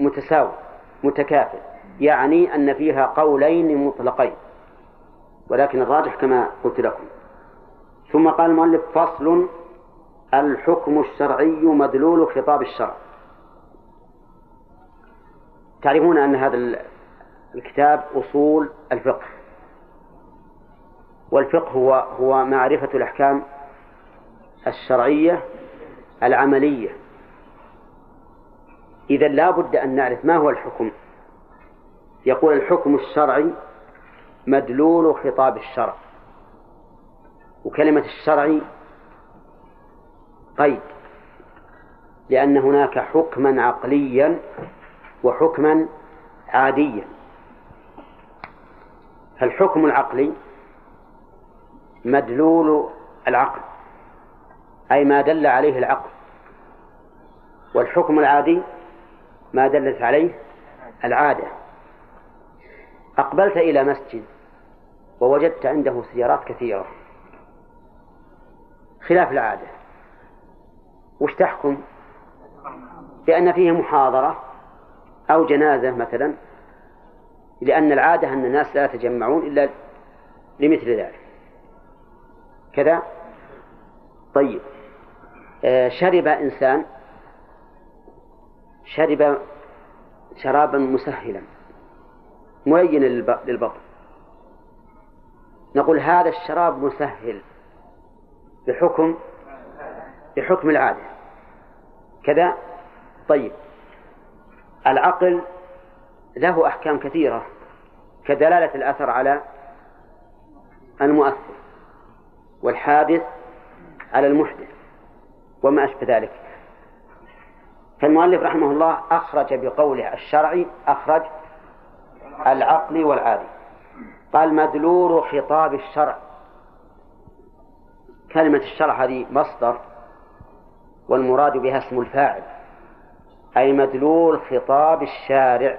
متساوي متكافئ يعني أن فيها قولين مطلقين ولكن الراجح كما قلت لكم. ثم قال المؤلف فصل الحكم الشرعي مدلول خطاب الشرع. تعرفون أن هذا الكتاب أصول الفقه والفقه هو هو معرفة الأحكام الشرعية العملية. إذا لا بد أن نعرف ما هو الحكم. يقول الحكم الشرعي مدلول خطاب الشرع. وكلمة الشرعي قيد لأن هناك حكما عقليا وحكما عاديا. فالحكم العقلي مدلول العقل. أي ما دل عليه العقل. والحكم العادي ما دلت عليه العادة. أقبلت إلى مسجد ووجدت عنده سيارات كثيرة. خلاف العادة. وش تحكم؟ بأن فيه محاضرة أو جنازة مثلا لأن العادة أن الناس لا يتجمعون إلا لمثل ذلك. كذا؟ طيب. شرب إنسان شرب شرابا مسهلا ملينا للبطن. نقول هذا الشراب مسهل بحكم بحكم العادة. كذا؟ طيب. العقل له أحكام كثيرة كدلالة الأثر على المؤثر والحادث على المحدث. وما أشبه ذلك. فالمؤلف رحمه الله أخرج بقوله الشرعي أخرج العقل والعادي. قال مدلول خطاب الشرع. كلمة الشرع هذه مصدر والمراد بها اسم الفاعل. أي مدلول خطاب الشارع.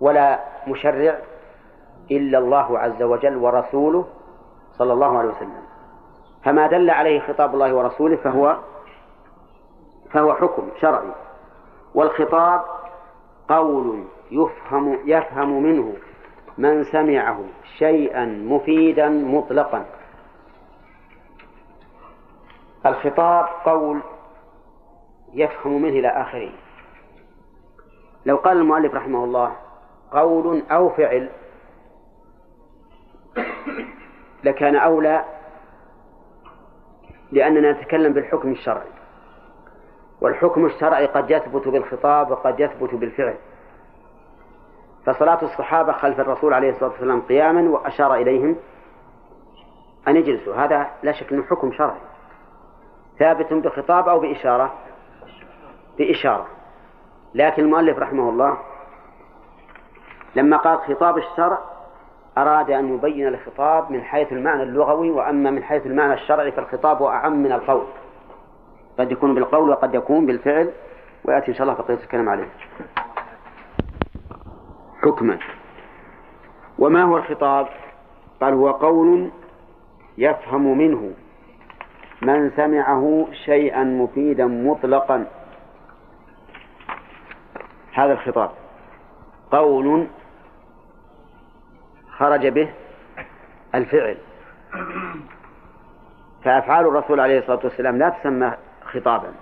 ولا مشرع إلا الله عز وجل ورسوله صلى الله عليه وسلم. فما دل عليه خطاب الله ورسوله فهو فهو حكم شرعي. والخطاب قول يفهم يفهم منه من سمعه شيئا مفيدا مطلقا. الخطاب قول يفهم منه إلى آخره. لو قال المؤلف رحمه الله قول أو فعل لكان أولى لأننا نتكلم بالحكم الشرعي. والحكم الشرعي قد يثبت بالخطاب وقد يثبت بالفعل. فصلاة الصحابة خلف الرسول عليه الصلاة والسلام قياما وأشار إليهم أن يجلسوا. هذا لا شك أنه حكم شرعي. ثابت بخطاب أو بإشارة. بإشارة. لكن المؤلف رحمه الله لما قال خطاب الشرع أراد أن يبين الخطاب من حيث المعنى اللغوي وأما من حيث المعنى الشرعي فالخطاب أعم من القول. قد يكون بالقول وقد يكون بالفعل ويأتي إن شاء الله بقية الكلام عليه. حكما. وما هو الخطاب؟ قال هو قول يفهم منه من سمعه شيئا مفيدا مطلقا. هذا الخطاب. قول خرج به الفعل. فأفعال الرسول عليه الصلاة والسلام لا تسمى خطابا.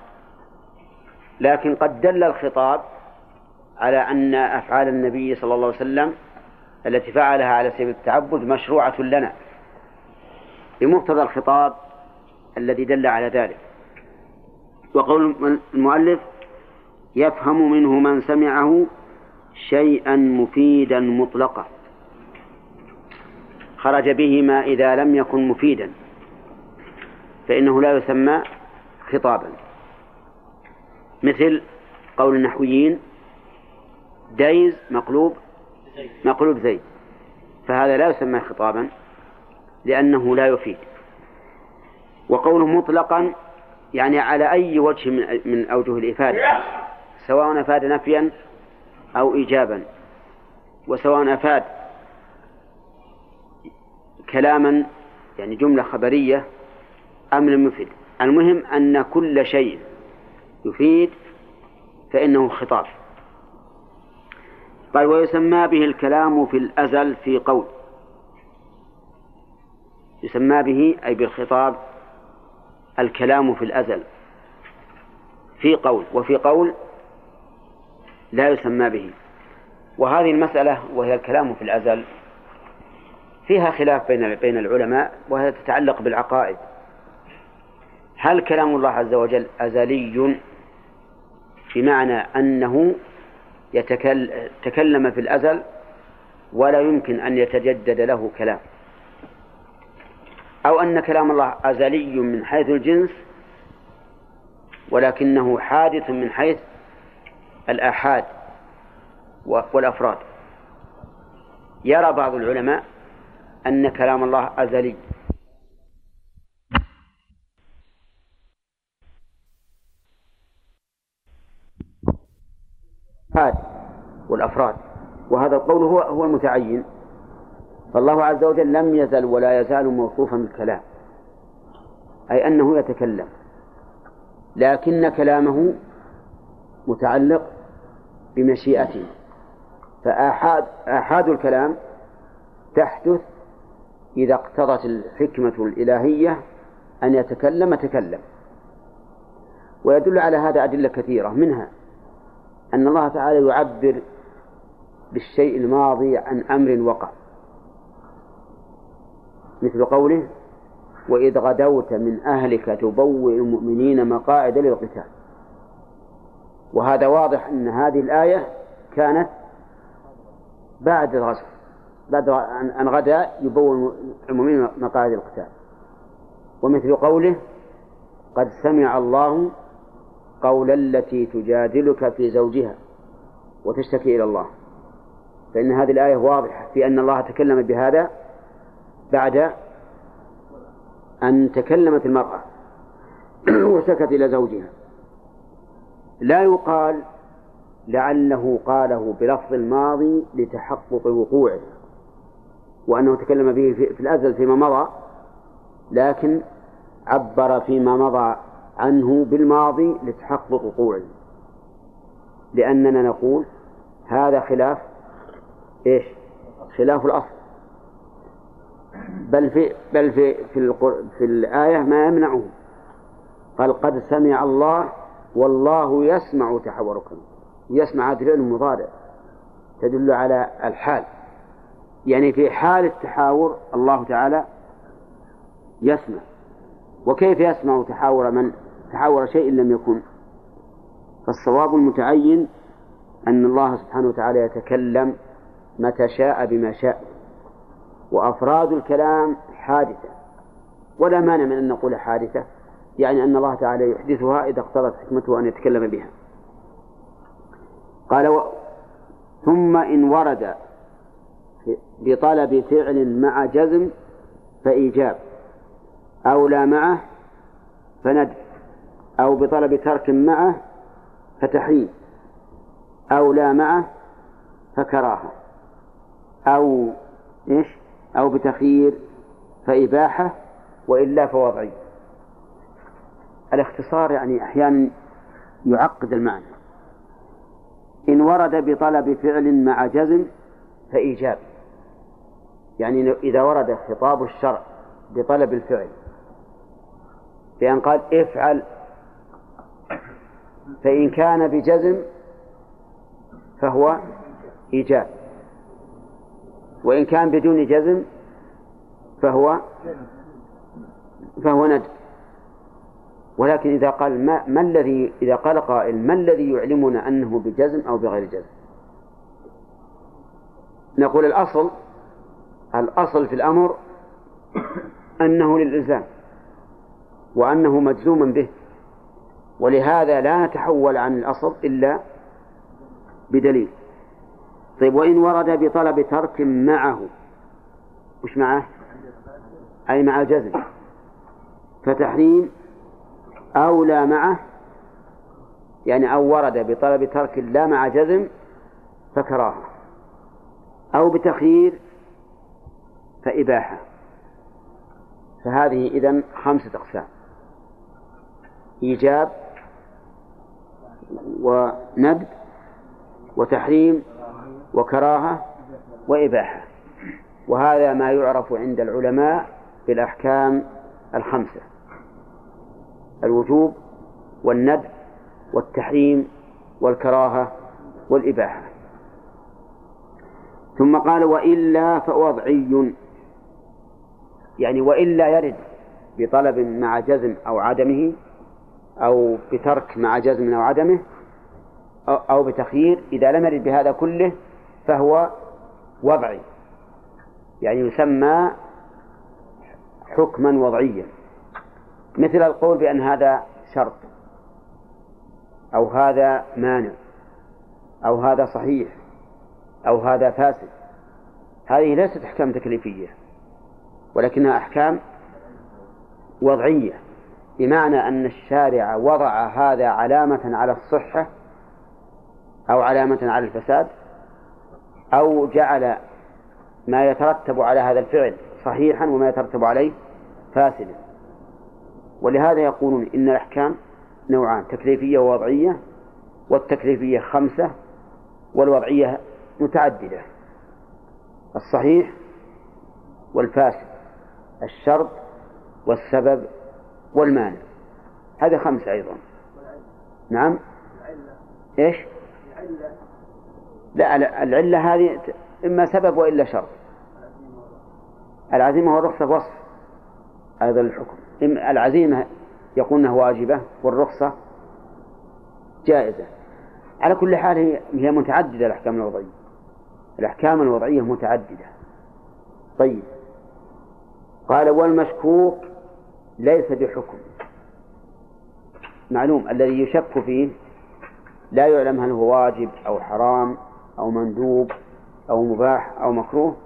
لكن قد دل الخطاب على أن أفعال النبي صلى الله عليه وسلم التي فعلها على سبيل التعبد مشروعة لنا. بمقتضى الخطاب الذي دل على ذلك. وقول المؤلف يفهم منه من سمعه شيئا مفيدا مطلقا. خرج به ما إذا لم يكن مفيدا فإنه لا يسمى خطابا. مثل قول النحويين دايز مقلوب مقلوب زيد. فهذا لا يسمى خطابا لأنه لا يفيد. وقوله مطلقا يعني على أي وجه من أوجه الإفادة سواء أفاد نفيا أو إيجابا وسواء أفاد كلاما يعني جملة خبرية أم لم يفد المهم أن كل شيء يفيد فإنه خطاب. قال ويسمى به الكلام في الأزل في قول. يسمى به أي بالخطاب الكلام في الأزل في قول. وفي قول لا يسمى به. وهذه المسألة وهي الكلام في الأزل فيها خلاف بين بين العلماء وهي تتعلق بالعقائد. هل كلام الله عز وجل أزلي بمعنى أنه يتكلم في الأزل ولا يمكن أن يتجدد له كلام؟ أو أن كلام الله أزلي من حيث الجنس ولكنه حادث من حيث الآحاد والأفراد. يرى بعض العلماء أن كلام الله أزلي. الآحاد والأفراد وهذا القول هو هو المتعين. فالله عز وجل لم يزل ولا يزال موصوفا بالكلام. أي أنه يتكلم. لكن كلامه متعلق بمشيئته. فآحاد آحاد الكلام تحدث إذا اقتضت الحكمة الإلهية أن يتكلم تكلم. ويدل على هذا أدلة كثيرة منها أن الله تعالى يعبر بالشيء الماضي عن أمر وقع. مثل قوله وإذ غدوت من أهلك تبوئ المؤمنين مقاعد للقتال. وهذا واضح أن هذه الآية كانت بعد الغزو. بعد أن غدا يبوئ المؤمنين مقاعد القتال. ومثل قوله قد سمع الله قول التي تجادلك في زوجها وتشتكي إلى الله. فإن هذه الآية واضحة في أن الله تكلم بهذا بعد أن تكلمت المرأة وشكت إلى زوجها. لا يقال لعله قاله بلفظ الماضي لتحقق وقوعه. وأنه تكلم به في الأزل فيما مضى لكن عبر فيما مضى عنه بالماضي لتحقق وقوعه لأننا نقول هذا خلاف إيش؟ خلاف الأصل. بل في بل في في, في الآية ما يمنعه. قال قد سمع الله والله يسمع تحوركم. يسمع هذا فعل مضارع تدل على الحال. يعني في حال التحاور الله تعالى يسمع. وكيف يسمع تحاور من؟ تحاور شيء لم يكن. فالصواب المتعين أن الله سبحانه وتعالى يتكلم متى شاء بما شاء. وأفراد الكلام حادثة. ولا مانع من أن نقول حادثة يعني أن الله تعالى يحدثها إذا اقتضت حكمته أن يتكلم بها. قال و... ثم إن ورد بطلب فعل مع جزم فإيجاب. أو لا معه فند أو بطلب ترك معه فتحريم. أو لا معه فكراهة. أو إيش؟ أو بتخيير فإباحة وإلا فوضعي الاختصار يعني أحيانا يعقد المعنى. إن ورد بطلب فعل مع جزم فإيجاب. يعني إذا ورد خطاب الشرع بطلب الفعل بأن قال افعل فإن كان بجزم فهو إيجاب وإن كان بدون جزم فهو فهو ندب ولكن إذا قال ما, ما الذي إذا قال قائل ما الذي يعلمنا أنه بجزم أو بغير جزم؟ نقول الأصل الأصل في الأمر أنه للإلزام وأنه مجزوم به ولهذا لا نتحول عن الأصل إلا بدليل. طيب وإن ورد بطلب ترك معه وش معه؟ أي مع الجزم. فتحريم أولى معه يعني أو ورد بطلب ترك لا مع جزم فكراهة. أو بتخيير فإباحة. فهذه إذن خمسة أقسام. إيجاب وندب وتحريم وكراهة وإباحة. وهذا ما يعرف عند العلماء بالأحكام الخمسة. الوجوب والندب والتحريم والكراهة والإباحة. ثم قال وإلا فوضعي يعني وإلا يرد بطلب مع جزم أو عدمه أو بترك مع جزم أو عدمه أو بتخيير إذا لم يرد بهذا كله فهو وضعي. يعني يسمى حكما وضعيا. مثل القول بأن هذا شرط أو هذا مانع أو هذا صحيح أو هذا فاسد. هذه ليست أحكام تكليفية. ولكنها أحكام وضعية بمعنى أن الشارع وضع هذا علامة على الصحة أو علامة على الفساد أو جعل ما يترتب على هذا الفعل صحيحا وما يترتب عليه فاسدا. ولهذا يقولون إن الأحكام نوعان تكليفية ووضعية والتكليفية خمسة والوضعية متعددة الصحيح والفاسد. الشرط والسبب والمانع هذه خمسة أيضا. نعم؟ إيش؟ لا العلة هذه إما سبب وإلا شرط. العزيمة والرخصة وصف هذا الحكم. العزيمة يقول أنها واجبة والرخصة جائزة. على كل حال هي متعددة الأحكام الوضعية. الأحكام الوضعية متعددة. طيب. قال والمشكوك ليس بحكم. معلوم الذي يشك فيه لا يعلم هل هو واجب أو حرام أو مندوب أو مباح أو مكروه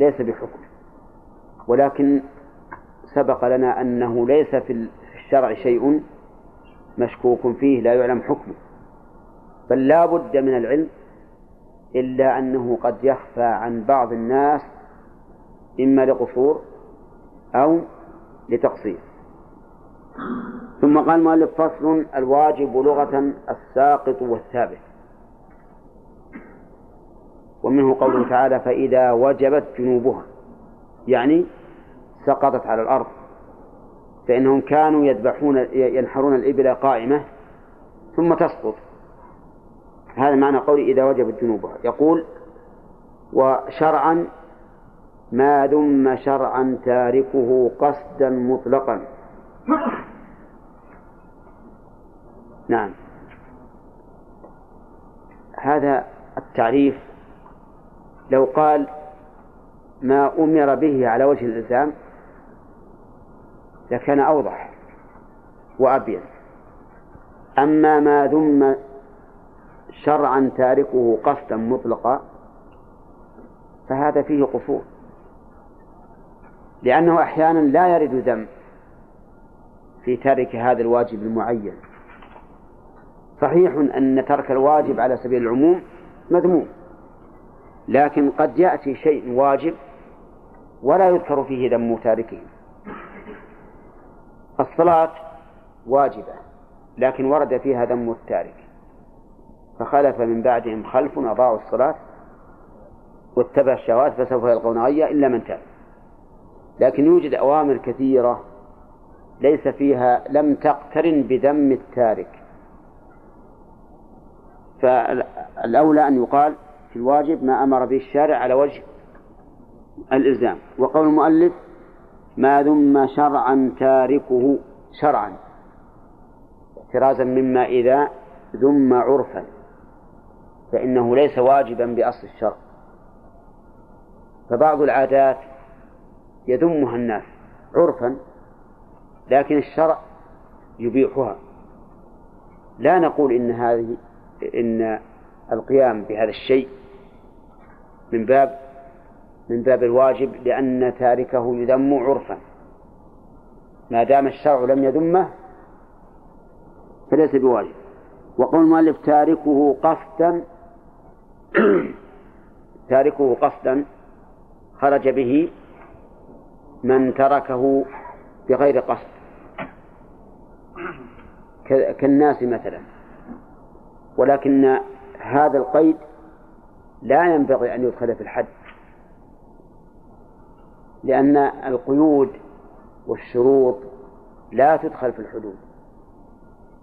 ليس بحكم. ولكن سبق لنا أنه ليس في الشرع شيء مشكوك فيه لا يعلم حكمه. بل لا بد من العلم إلا أنه قد يخفى عن بعض الناس إما لقصور أو لتقصير ثم قال المؤلف فصل الواجب لغة الساقط والثابت. ومنه قوله تعالى فإذا وجبت جنوبها. يعني سقطت على الأرض. فإنهم كانوا يذبحون ينحرون الإبل قائمة ثم تسقط. هذا معنى قولي إذا وجبت جنوبها. يقول وشرعا ما ذم شرعا تاركه قصدا مطلقا. نعم. هذا التعريف لو قال ما أمر به على وجه الإلزام لكان أوضح وأبين. أما ما ذم شرعا تاركه قصدا مطلقا فهذا فيه قصور. لأنه أحيانا لا يرد ذم في ترك هذا الواجب المعين. صحيح أن ترك الواجب على سبيل العموم مذموم لكن قد يأتي شيء واجب ولا يذكر فيه ذم تاركه. الصلاة واجبة لكن ورد فيها ذم التارك. فخلف من بعدهم خلف أضاعوا الصلاة واتبع الشهوات فسوف يلقون غيا إلا من تاب. لكن يوجد أوامر كثيرة ليس فيها لم تقترن بذم التارك. فالأولى أن يقال في الواجب ما أمر به الشارع على وجه الإلزام. وقول المؤلف ما ذم شرعا تاركه شرعا احترازا مما إذا ذم عرفا. فإنه ليس واجبا بأصل الشرع. فبعض العادات يذمها الناس عرفا لكن الشرع يبيحها. لا نقول إن هذه إن القيام بهذا الشيء من باب من باب الواجب لأن تاركه يذم عرفا. ما دام الشرع لم يذمه فليس بواجب. وقول المؤلف تاركه قصدا تاركه قصدا خرج به من تركه بغير قصد. كالناس مثلا. ولكن هذا القيد لا ينبغي أن يدخل في الحد. لأن القيود والشروط لا تدخل في الحدود.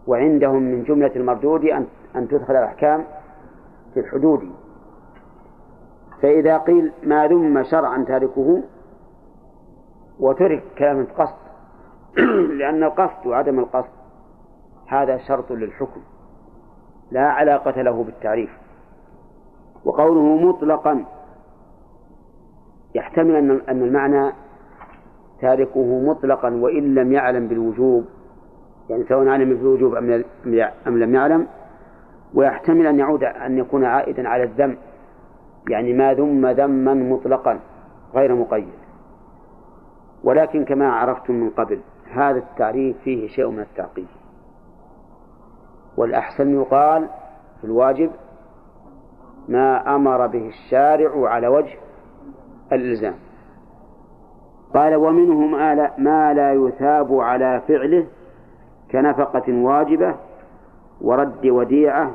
وعندهم من جملة المردود أن أن تدخل الأحكام في الحدود. فإذا قيل ما ذم شرعا تاركه وترك كلام قصد لأن القصد وعدم القصد هذا شرط للحكم لا علاقة له بالتعريف. وقوله مطلقا يحتمل أن المعنى تاركه مطلقا وإن لم يعلم بالوجوب يعني سواء علم بالوجوب أم لم يعلم. ويحتمل أن يعود أن يكون عائدا على الذم يعني ما ذم ذما مطلقا غير مقيد. ولكن كما عرفتم من قبل هذا التعريف فيه شيء من التعقيد. والأحسن يقال في الواجب ما أمر به الشارع على وجه الإلزام. قال ومنه ما لا يثاب على فعله كنفقة واجبة ورد وديعة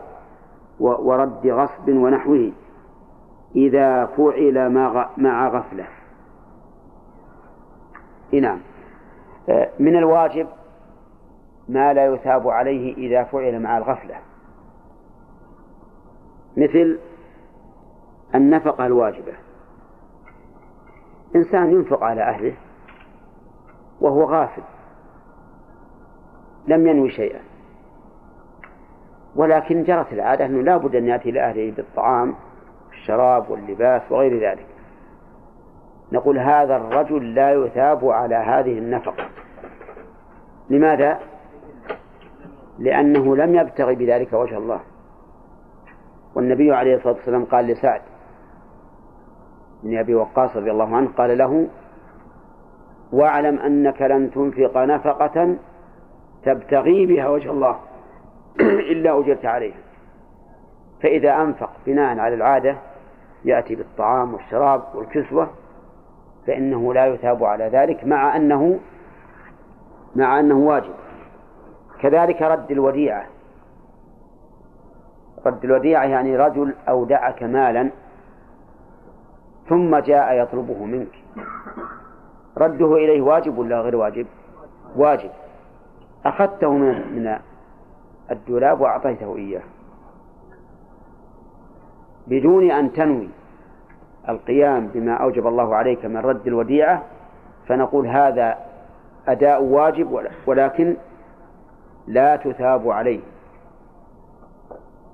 ورد غصب ونحوه إذا فعل مع غفلة. نعم. من الواجب ما لا يثاب عليه إذا فعل مع الغفلة. مثل النفقة الواجبة. إنسان ينفق على أهله وهو غافل. لم ينوي شيئا. ولكن جرت العادة أنه لا بد أن يأتي لأهله بالطعام والشراب واللباس وغير ذلك. نقول هذا الرجل لا يثاب على هذه النفقة. لماذا؟ لأنه لم يبتغي بذلك وجه الله. والنبي عليه الصلاة والسلام قال لسعد بن أبي وقاص رضي الله عنه قال له واعلم أنك لن تنفق نفقة تبتغي بها وجه الله إلا أجرت عليها. فإذا أنفق بناء على العادة يأتي بالطعام والشراب والكسوة فإنه لا يثاب على ذلك مع أنه مع أنه واجب. كذلك رد الوديعة. رد الوديعة يعني رجل أودعك مالا ثم جاء يطلبه منك. رده إليه واجب ولا غير واجب؟ واجب. أخذته من الدولاب وأعطيته إياه. بدون أن تنوي. القيام بما أوجب الله عليك من رد الوديعة فنقول هذا أداء واجب ولكن لا تثاب عليه.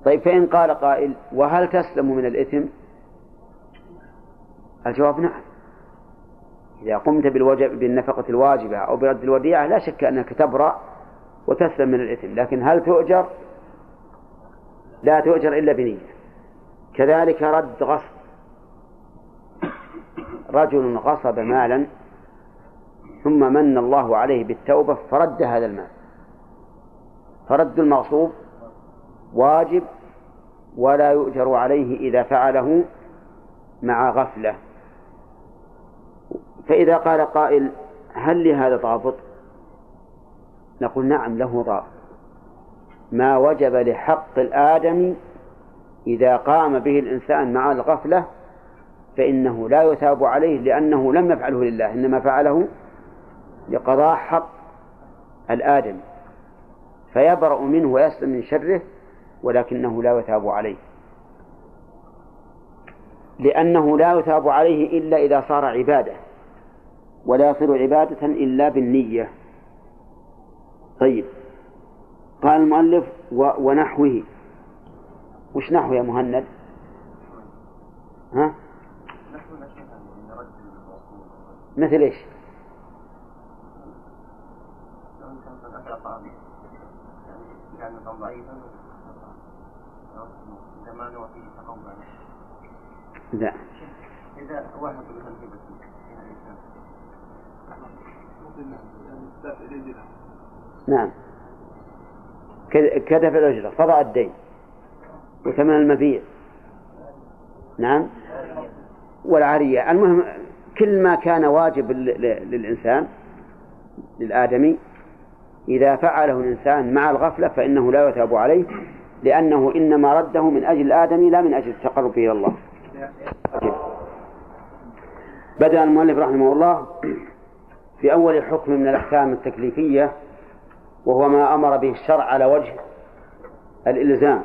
طيب فإن قال قائل وهل تسلم من الإثم؟ الجواب نعم. إذا قمت بالوجب بالنفقة الواجبة أو برد الوديعة لا شك أنك تبرأ وتسلم من الإثم لكن هل تؤجر؟ لا تؤجر إلا بنية. كذلك رد غصب. رجل غصب مالا ثم من الله عليه بالتوبة فرد هذا المال. فرد المغصوب واجب ولا يؤجر عليه إذا فعله مع غفلة. فإذا قال قائل هل لهذا ضابط؟ نقول نعم له ضابط. ما وجب لحق الآدم إذا قام به الإنسان مع الغفلة فإنه لا يثاب عليه لأنه لم يفعله لله إنما فعله لقضاء حق الآدم. فيبرأ منه ويسلم من شره ولكنه لا يثاب عليه. لأنه لا يثاب عليه إلا إذا صار عبادة ولا يصير عبادة إلا بالنية. طيب قال المؤلف ونحوه. وش نحو يا مهند؟ ها؟ مثل إيش؟ لا. إذا واحد نعم كتف الأجرة فضع الدين. وثمن المبيع. نعم. والعارية. المهم كل ما كان واجب للإنسان للآدمي إذا فعله الإنسان مع الغفلة فإنه لا يتاب عليه لأنه إنما رده من أجل الآدم لا من أجل التقرب إلى الله. بدأ المؤلف رحمه الله في أول حكم من الأحكام التكليفية وهو ما أمر به الشرع على وجه الإلزام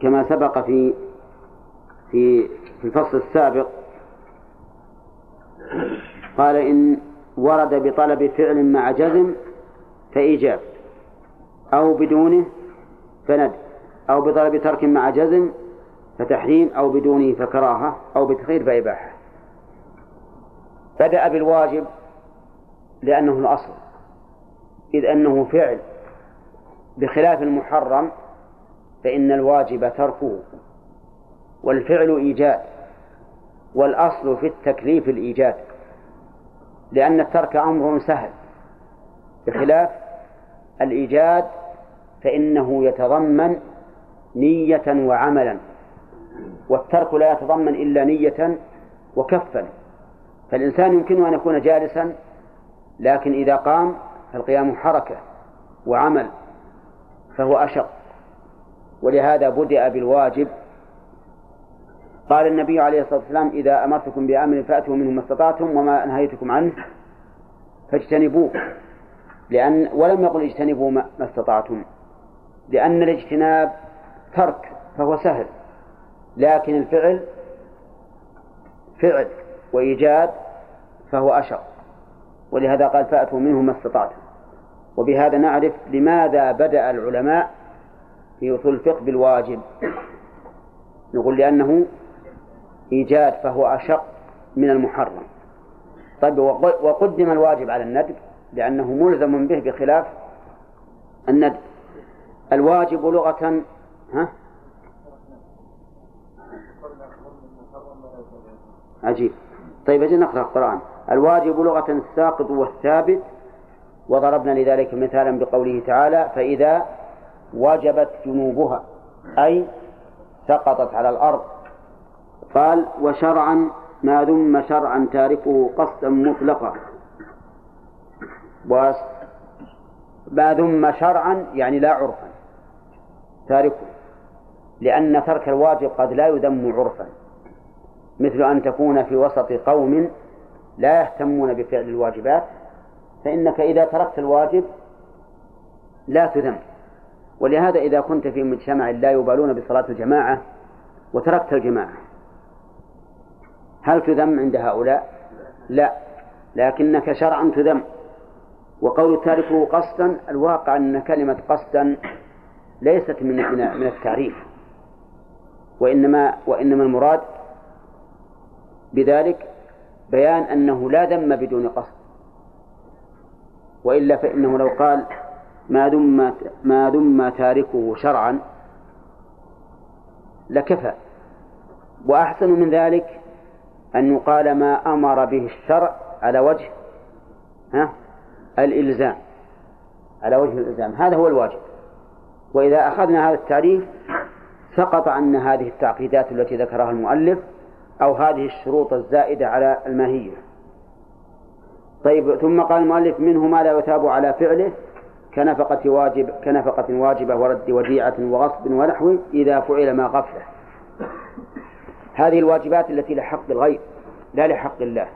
كما سبق في في في الفصل السابق قال إن ورد بطلب فعل مع جزم فإيجاب. أو بدونه فند أو بطلب ترك مع جزم فتحريم. أو بدونه فكراهة. أو بتخير فإباحة. بدأ بالواجب لأنه الأصل. إذ أنه فعل بخلاف المحرم فإن الواجب تركه. والفعل إيجاد والأصل في التكليف الإيجاد لأن الترك أمر سهل. بخلاف الإيجاد فإنه يتضمن نية وعملا والترك لا يتضمن إلا نية وكفا. فالإنسان يمكنه أن يكون جالسا لكن إذا قام فالقيام حركة وعمل فهو أشق. ولهذا بدأ بالواجب قال النبي عليه الصلاة والسلام إذا أمرتكم بأمر فأتوا منه ما استطعتم وما نهيتكم عنه فاجتنبوه. لأن ولم يقل اجتنبوا ما استطعتم. لأن الاجتناب ترك فهو سهل. لكن الفعل فعل وإيجاد فهو أشق ولهذا قال فأتوا منه ما استطعتم. وبهذا نعرف لماذا بدأ العلماء في أصول الفقه بالواجب. نقول لأنه إيجاد فهو أشق من المحرم. طيب وقدم الواجب على الندب لأنه ملزم به بخلاف الندب. الواجب لغة ها؟ عجيب. طيب أجل نقرأ القرآن. الواجب لغة الساقط والثابت وضربنا لذلك مثالا بقوله تعالى فإذا وجبت جنوبها أي سقطت على الأرض قال وشرعا ما ذم شرعا تاركه قصدا مطلقا. ما ذم شرعا يعني لا عرفا. تاركه. لأن ترك الواجب قد لا يذم عرفا. مثل أن تكون في وسط قوم لا يهتمون بفعل الواجبات فإنك إذا تركت الواجب لا تذم. ولهذا إذا كنت في مجتمع لا يبالون بصلاة الجماعة وتركت الجماعة هل تذم عند هؤلاء؟ لا. لكنك شرعا تذم. وقول تاركه قصدا الواقع أن كلمة قصدا ليست من من التعريف. وإنما وإنما المراد بذلك بيان أنه لا ذم بدون قصد. وإلا فإنه لو قال ما ذم ما ذم تاركه شرعا لكفى. وأحسن من ذلك أن يقال ما أمر به الشرع على وجه ها؟ الإلزام على وجه الإلزام. هذا هو الواجب. وإذا أخذنا هذا التعريف سقط عنا هذه التعقيدات التي ذكرها المؤلف أو هذه الشروط الزائدة على الماهية. طيب ثم قال المؤلف منه ما لا يثاب على فعله كنفقة واجب كنفقة واجبة ورد وديعة وغصب ونحو إذا فعل ما غفله. هذه الواجبات التي لحق الغير لا لحق الله.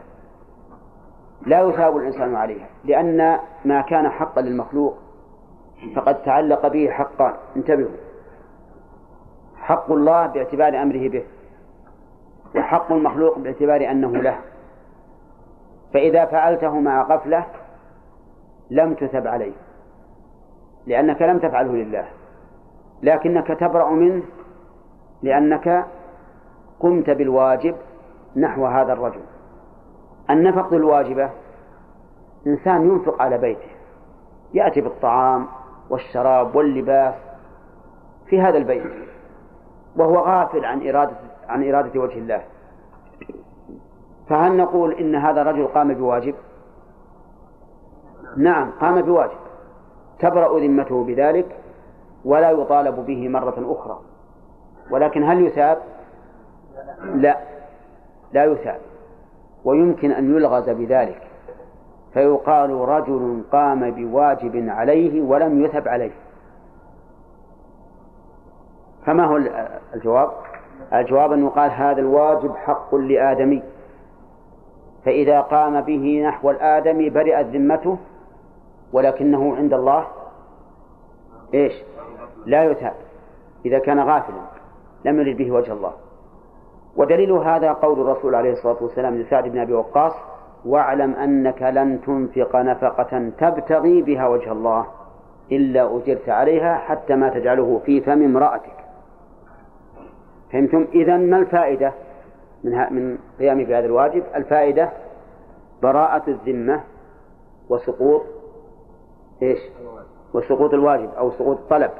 لا يثاب الإنسان عليها لأن ما كان حقا للمخلوق فقد تعلق به حقان انتبهوا. حق الله باعتبار أمره به وحق المخلوق باعتبار أنه له. فإذا فعلته مع غفلة لم تثب عليه لأنك لم تفعله لله. لكنك تبرأ منه لأنك قمت بالواجب نحو هذا الرجل. النفقة الواجبة إنسان ينفق على بيته. يأتي بالطعام والشراب واللباس في هذا البيت وهو غافل عن إرادة عن إرادة وجه الله. فهل نقول إن هذا الرجل قام بواجب؟ نعم قام بواجب. تبرأ ذمته بذلك ولا يطالب به مرة أخرى. ولكن هل يثاب؟ لا. لا يثاب. ويمكن أن يلغز بذلك. فيقال رجل قام بواجب عليه ولم يثب عليه. فما هو الجواب؟ الجواب أن يقال هذا الواجب حق لآدمي. فإذا قام به نحو الآدمي برئت ذمته ولكنه عند الله إيش؟ لا يثاب. إذا كان غافلا لم يرد به وجه الله. ودليل هذا قول الرسول عليه الصلاة والسلام لسعد بن أبي وقاص واعلم أنك لن تنفق نفقة تبتغي بها وجه الله إلا أجرت عليها حتى ما تجعله في فم امرأتك فهمتم؟ إذا ما الفائدة من من قيامي بهذا الواجب؟ الفائدة براءة الذمة وسقوط إيش؟ وسقوط الواجب أو سقوط الطلب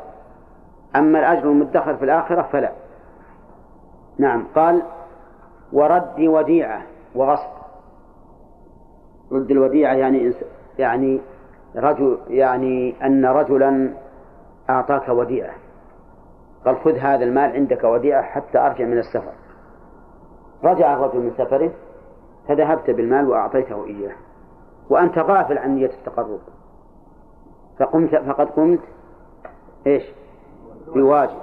أما الأجر المدخر في الآخرة فلا نعم. قال ورد وديعة وغصب. رد الوديعة يعني يعني رجل يعني أن رجلا أعطاك وديعة. قال خذ هذا المال عندك وديعة حتى أرجع من السفر. رجع الرجل من سفره فذهبت بالمال وأعطيته إياه. وأنت غافل عن نية التقرب. فقمت فقد قمت إيش؟ بواجب.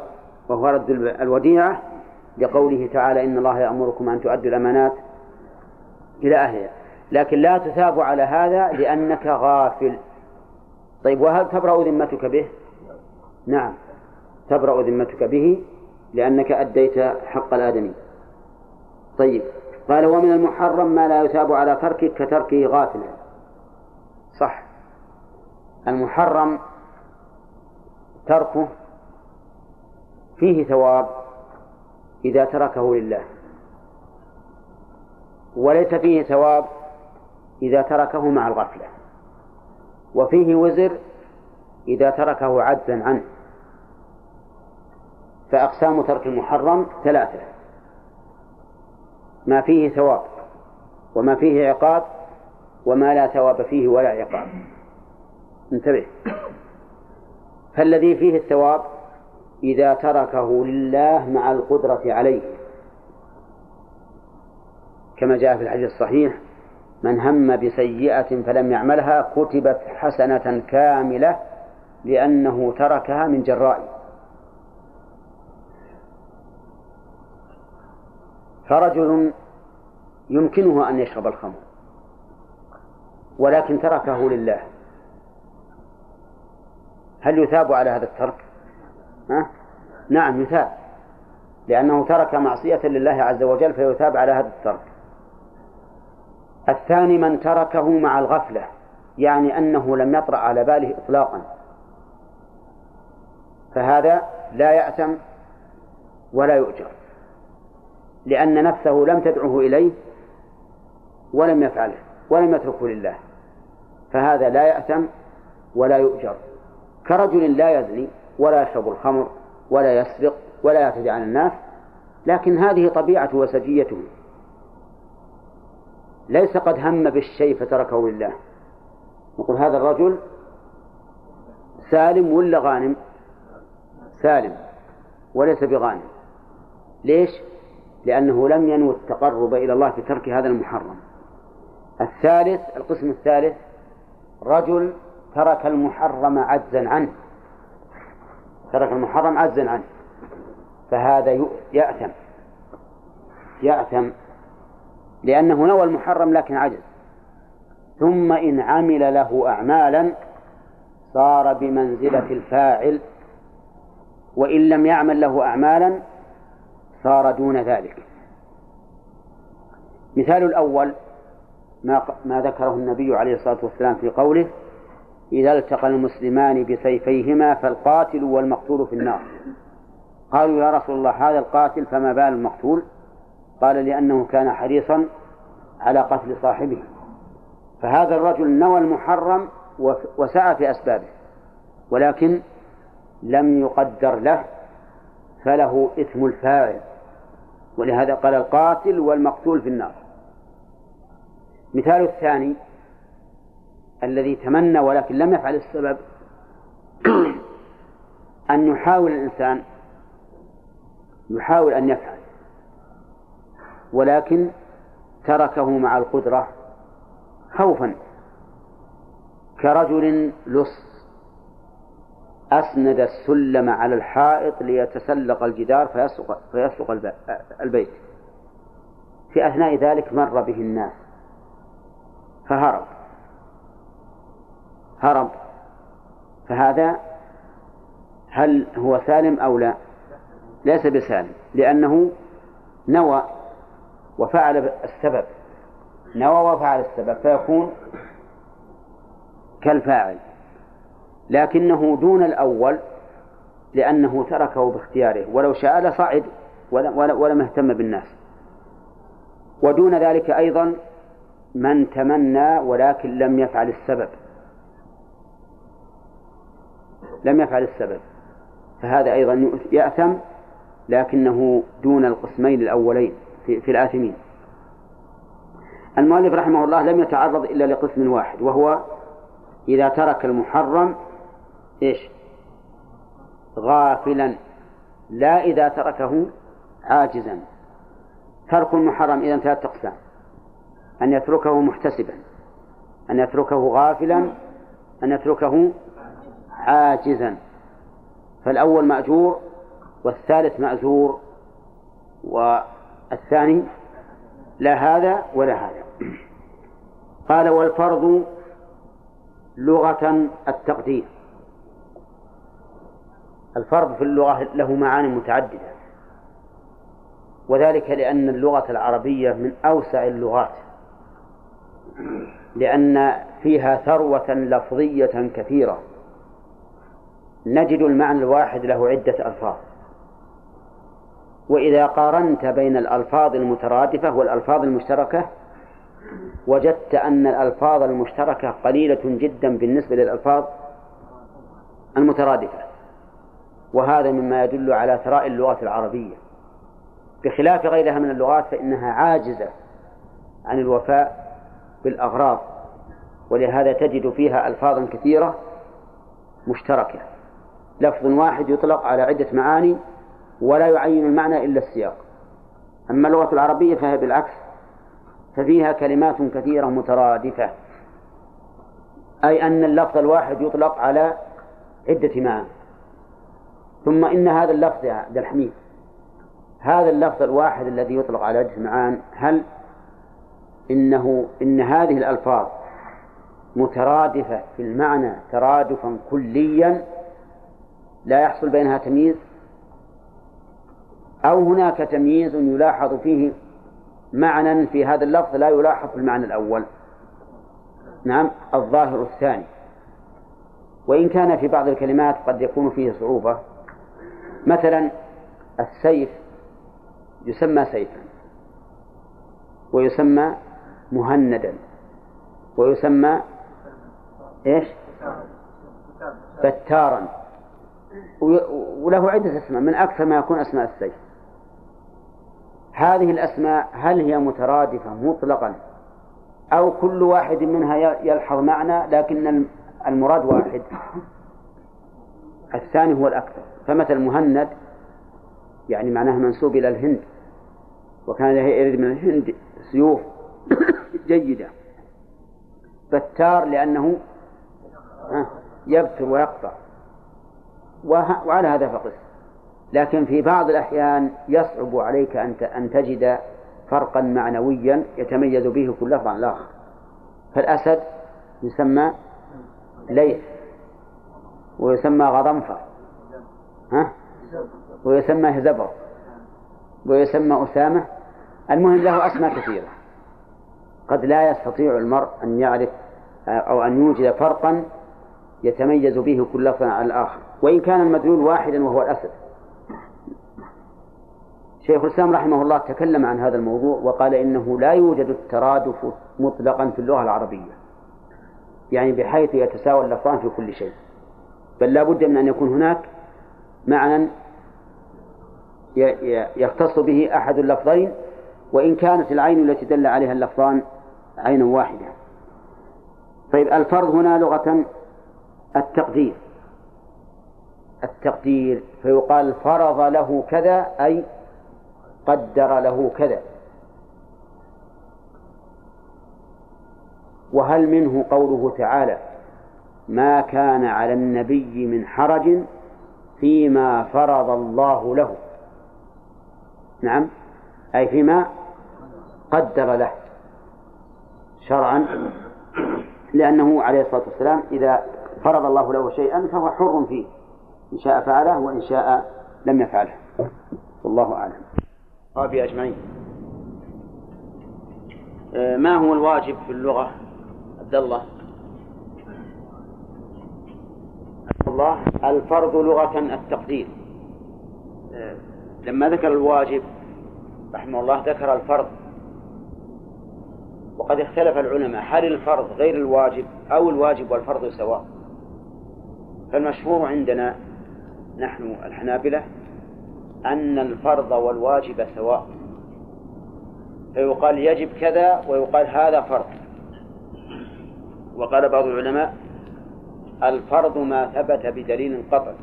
وهو رد الوديعة لقوله تعالى إن الله يأمركم أن تؤدوا الأمانات إلى أهلها. لكن لا تثاب على هذا لأنك غافل. طيب وهل تبرأ ذمتك به؟ نعم تبرأ ذمتك به لأنك أديت حق الآدمي. طيب قال ومن المحرم ما لا يثاب على تركه كتركه غافلا صح. المحرم تركه فيه ثواب إذا تركه لله. وليس فيه ثواب إذا تركه مع الغفلة. وفيه وزر إذا تركه عجزا عنه. فأقسام ترك المحرم ثلاثة. ما فيه ثواب وما فيه عقاب وما لا ثواب فيه ولا عقاب. انتبه. فالذي فيه الثواب إذا تركه لله مع القدرة عليه. كما جاء في الحديث الصحيح من هم بسيئة فلم يعملها كتبت حسنة كاملة لأنه تركها من جرائه فرجل يمكنه أن يشرب الخمر ولكن تركه لله. هل يثاب على هذا الترك؟ ها؟ نعم يثاب. لأنه ترك معصية لله عز وجل فيثاب على هذا الترك. الثاني من تركه مع الغفلة يعني أنه لم يطرأ على باله إطلاقا. فهذا لا يأثم ولا يؤجر لأن نفسه لم تدعه إليه ولم يفعله ولم يتركه لله. فهذا لا يأثم ولا يؤجر. كرجل لا يزني ولا يشرب الخمر ولا يسرق ولا يعتدي على الناس لكن هذه طبيعته وسجيته. ليس قد هم بالشيء فتركه لله. نقول هذا الرجل سالم ولا غانم؟ سالم وليس بغانم. ليش؟ لأنه لم ينو التقرب إلى الله في ترك هذا المحرم. الثالث القسم الثالث رجل ترك المحرم عجزا عنه. ترك المحرم عجزا عنه. فهذا يأثم. يأثم. لأنه نوى المحرم لكن عجز. ثم إن عمل له أعمالا صار بمنزلة الفاعل. وإن لم يعمل له أعمالا صار دون ذلك. مثال الأول ما ما ذكره النبي عليه الصلاة والسلام في قوله إذا التقى المسلمان بسيفيهما فالقاتل والمقتول في النار. قالوا يا رسول الله هذا القاتل فما بال المقتول؟ قال لأنه كان حريصا على قتل صاحبه. فهذا الرجل نوى المحرم وسعى في أسبابه ولكن لم يقدر له فله إثم الفاعل. ولهذا قال القاتل والمقتول في النار. مثال الثاني الذي تمنى ولكن لم يفعل السبب أن يحاول الإنسان يحاول أن يفعل ولكن تركه مع القدرة خوفا. كرجل لص أسند السلم على الحائط ليتسلق الجدار فيسلق, فيسلق البيت. في أثناء ذلك مر به الناس فهرب. هرب. فهذا هل هو سالم أو لا؟ ليس بسالم لأنه نوى وفعل السبب. نوى وفعل السبب فيكون كالفاعل. لكنه دون الأول لأنه تركه باختياره. ولو شاء لصعد ولم اهتم بالناس. ودون ذلك أيضا من تمنى ولكن لم يفعل السبب. لم يفعل السبب. فهذا أيضا يأثم لكنه دون القسمين الأولين في, في الآثمين. المؤلف رحمه الله لم يتعرض إلا لقسم واحد وهو إذا ترك المحرم إيش؟ غافلا. لا إذا تركه عاجزا. ترك المحرم إذا ثلاثة أقسام. أن يتركه محتسبا. أن يتركه غافلا. أن يتركه عاجزا فالأول مأجور والثالث مأجور والثاني لا هذا ولا هذا. قال والفرض لغة التقدير. الفرض في اللغة له معاني متعددة وذلك لأن اللغة العربية من أوسع اللغات لأن فيها ثروة لفظية كثيرة. نجد المعنى الواحد له عدة ألفاظ. وإذا قارنت بين الألفاظ المترادفة والألفاظ المشتركة وجدت أن الألفاظ المشتركة قليلة جدا بالنسبة للألفاظ المترادفة. وهذا مما يدل على ثراء اللغة العربية. بخلاف غيرها من اللغات فإنها عاجزة عن الوفاء بالأغراض. ولهذا تجد فيها ألفاظا كثيرة مشتركة. لفظ واحد يطلق على عدة معاني ولا يعين المعنى إلا السياق. أما اللغة العربية فهي بالعكس ففيها كلمات كثيرة مترادفة. أي أن اللفظ الواحد يطلق على عدة معاني. ثم إن هذا اللفظ يا عبد الحميد هذا اللفظ الواحد الذي يطلق على عدة معان هل إنه إن هذه الألفاظ مترادفة في المعنى ترادفا كليا؟ لا يحصل بينها تمييز؟ أو هناك تمييز يلاحظ فيه معنى في هذا اللفظ لا يلاحظ في المعنى الأول. نعم الظاهر الثاني. وإن كان في بعض الكلمات قد يكون فيه صعوبة. مثلا السيف يسمى سيفا ويسمى مهندا ويسمى إيش؟ بتارا وله عدة أسماء من أكثر ما يكون أسماء السيف. هذه الأسماء هل هي مترادفة مطلقا؟ أو كل واحد منها يلحظ معنى لكن المراد واحد. الثاني هو الأكثر. فمثل مهند يعني معناه منسوب إلى الهند. وكان يريد من الهند سيوف جيدة. بتار لأنه يبتر ويقطع. وعلى هذا فقس. لكن في بعض الأحيان يصعب عليك أن تجد فرقا معنويا يتميز به كل لفظ عن الآخر فالأسد يسمى ليث ويسمى غضنفر ها؟ ويسمى هزبر ويسمى أسامة. المهم له أسماء كثيرة. قد لا يستطيع المرء أن يعرف أو أن يوجد فرقا يتميز به كل لفظ عن الآخر وإن كان المدلول واحدا وهو الأسد. شيخ الإسلام رحمه الله تكلم عن هذا الموضوع وقال إنه لا يوجد الترادف مطلقا في اللغة العربية. يعني بحيث يتساوى اللفظان في كل شيء. بل لا بد من أن يكون هناك معنى يختص به أحد اللفظين وإن كانت العين التي دل عليها اللفظان عينا واحدة. طيب الفرض هنا لغة التقدير. التقدير فيقال فرض له كذا أي قدر له كذا. وهل منه قوله تعالى ما كان على النبي من حرج فيما فرض الله له نعم. أي فيما قدر له. شرعا. لأنه عليه الصلاة والسلام إذا فرض الله له شيئا فهو حر فيه. إن شاء فعله وإن شاء لم يفعله. والله أعلم. وفي أجمعين. آه، ما هو الواجب في اللغة؟ عبد الله. الله الفرض لغة التقدير. آه، لما ذكر الواجب رحمه الله ذكر الفرض. وقد اختلف العلماء هل الفرض غير الواجب أو الواجب والفرض سواء؟ فالمشهور عندنا نحن الحنابلة أن الفرض والواجب سواء. فيقال يجب كذا ويقال هذا فرض. وقال بعض العلماء الفرض ما ثبت بدليل قطع.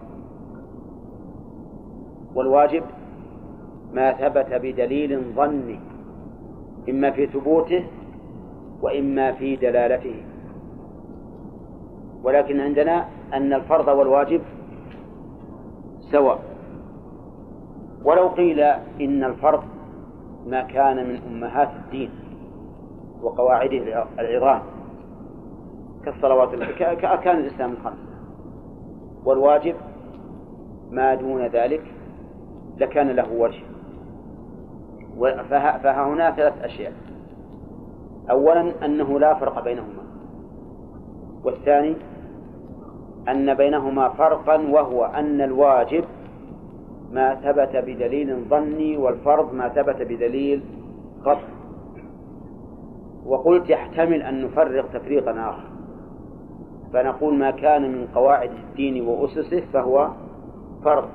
والواجب ما ثبت بدليل ظني إما في ثبوته وإما في دلالته. ولكن عندنا أن الفرض والواجب سواء ولو قيل إن الفرض ما كان من أمهات الدين وقواعده العظام كالصلوات كأركان الإسلام الخمسة والواجب ما دون ذلك لكان له وجه. فهنا ثلاث أشياء. أولا أنه لا فرق بينهما. والثاني أن بينهما فرقا وهو أن الواجب ما ثبت بدليل ظني والفرض ما ثبت بدليل قطع وقلت يحتمل أن نفرق تفريقا آخر. فنقول ما كان من قواعد الدين وأسسه فهو فرض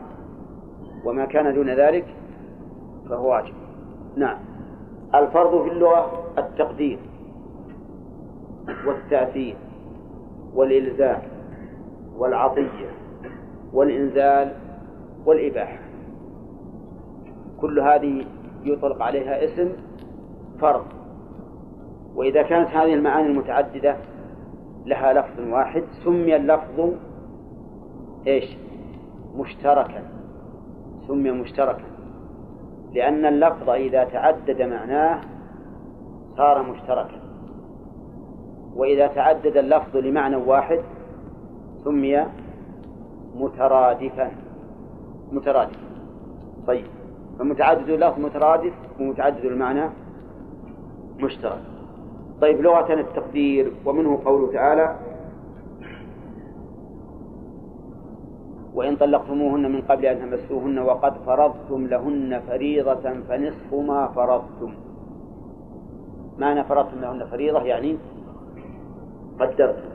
وما كان دون ذلك فهو واجب. نعم. الفرض في اللغة التقدير والتأثير والإلزام. والعطية والإنزال والإباحة. كل هذه يطلق عليها اسم فرض. وإذا كانت هذه المعاني المتعددة لها لفظ واحد سمي اللفظ إيش؟ مشتركا. سمي مشتركا. لأن اللفظ إذا تعدد معناه صار مشتركا. وإذا تعدد اللفظ لمعنى واحد سمي مترادفا. مترادف. طيب. فمتعدد اللفظ مترادف ومتعدد المعنى مشترك. طيب لغة التقدير ومنه قوله تعالى وإن طلقتموهن من قبل أن تمسوهن وقد فرضتم لهن فريضة فنصف ما فرضتم. معنى فرضتم لهن فريضة يعني قدرتم.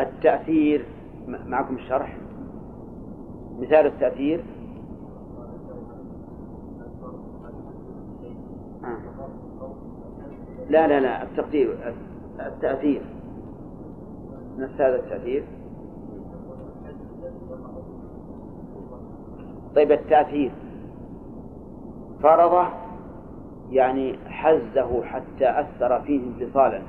التأثير معكم الشرح. مثال التأثير. آه. لا لا لا التقدير. التأثير. نفس هذا التأثير. طيب التأثير. فرضه يعني حزه حتى أثر فيه انفصالا.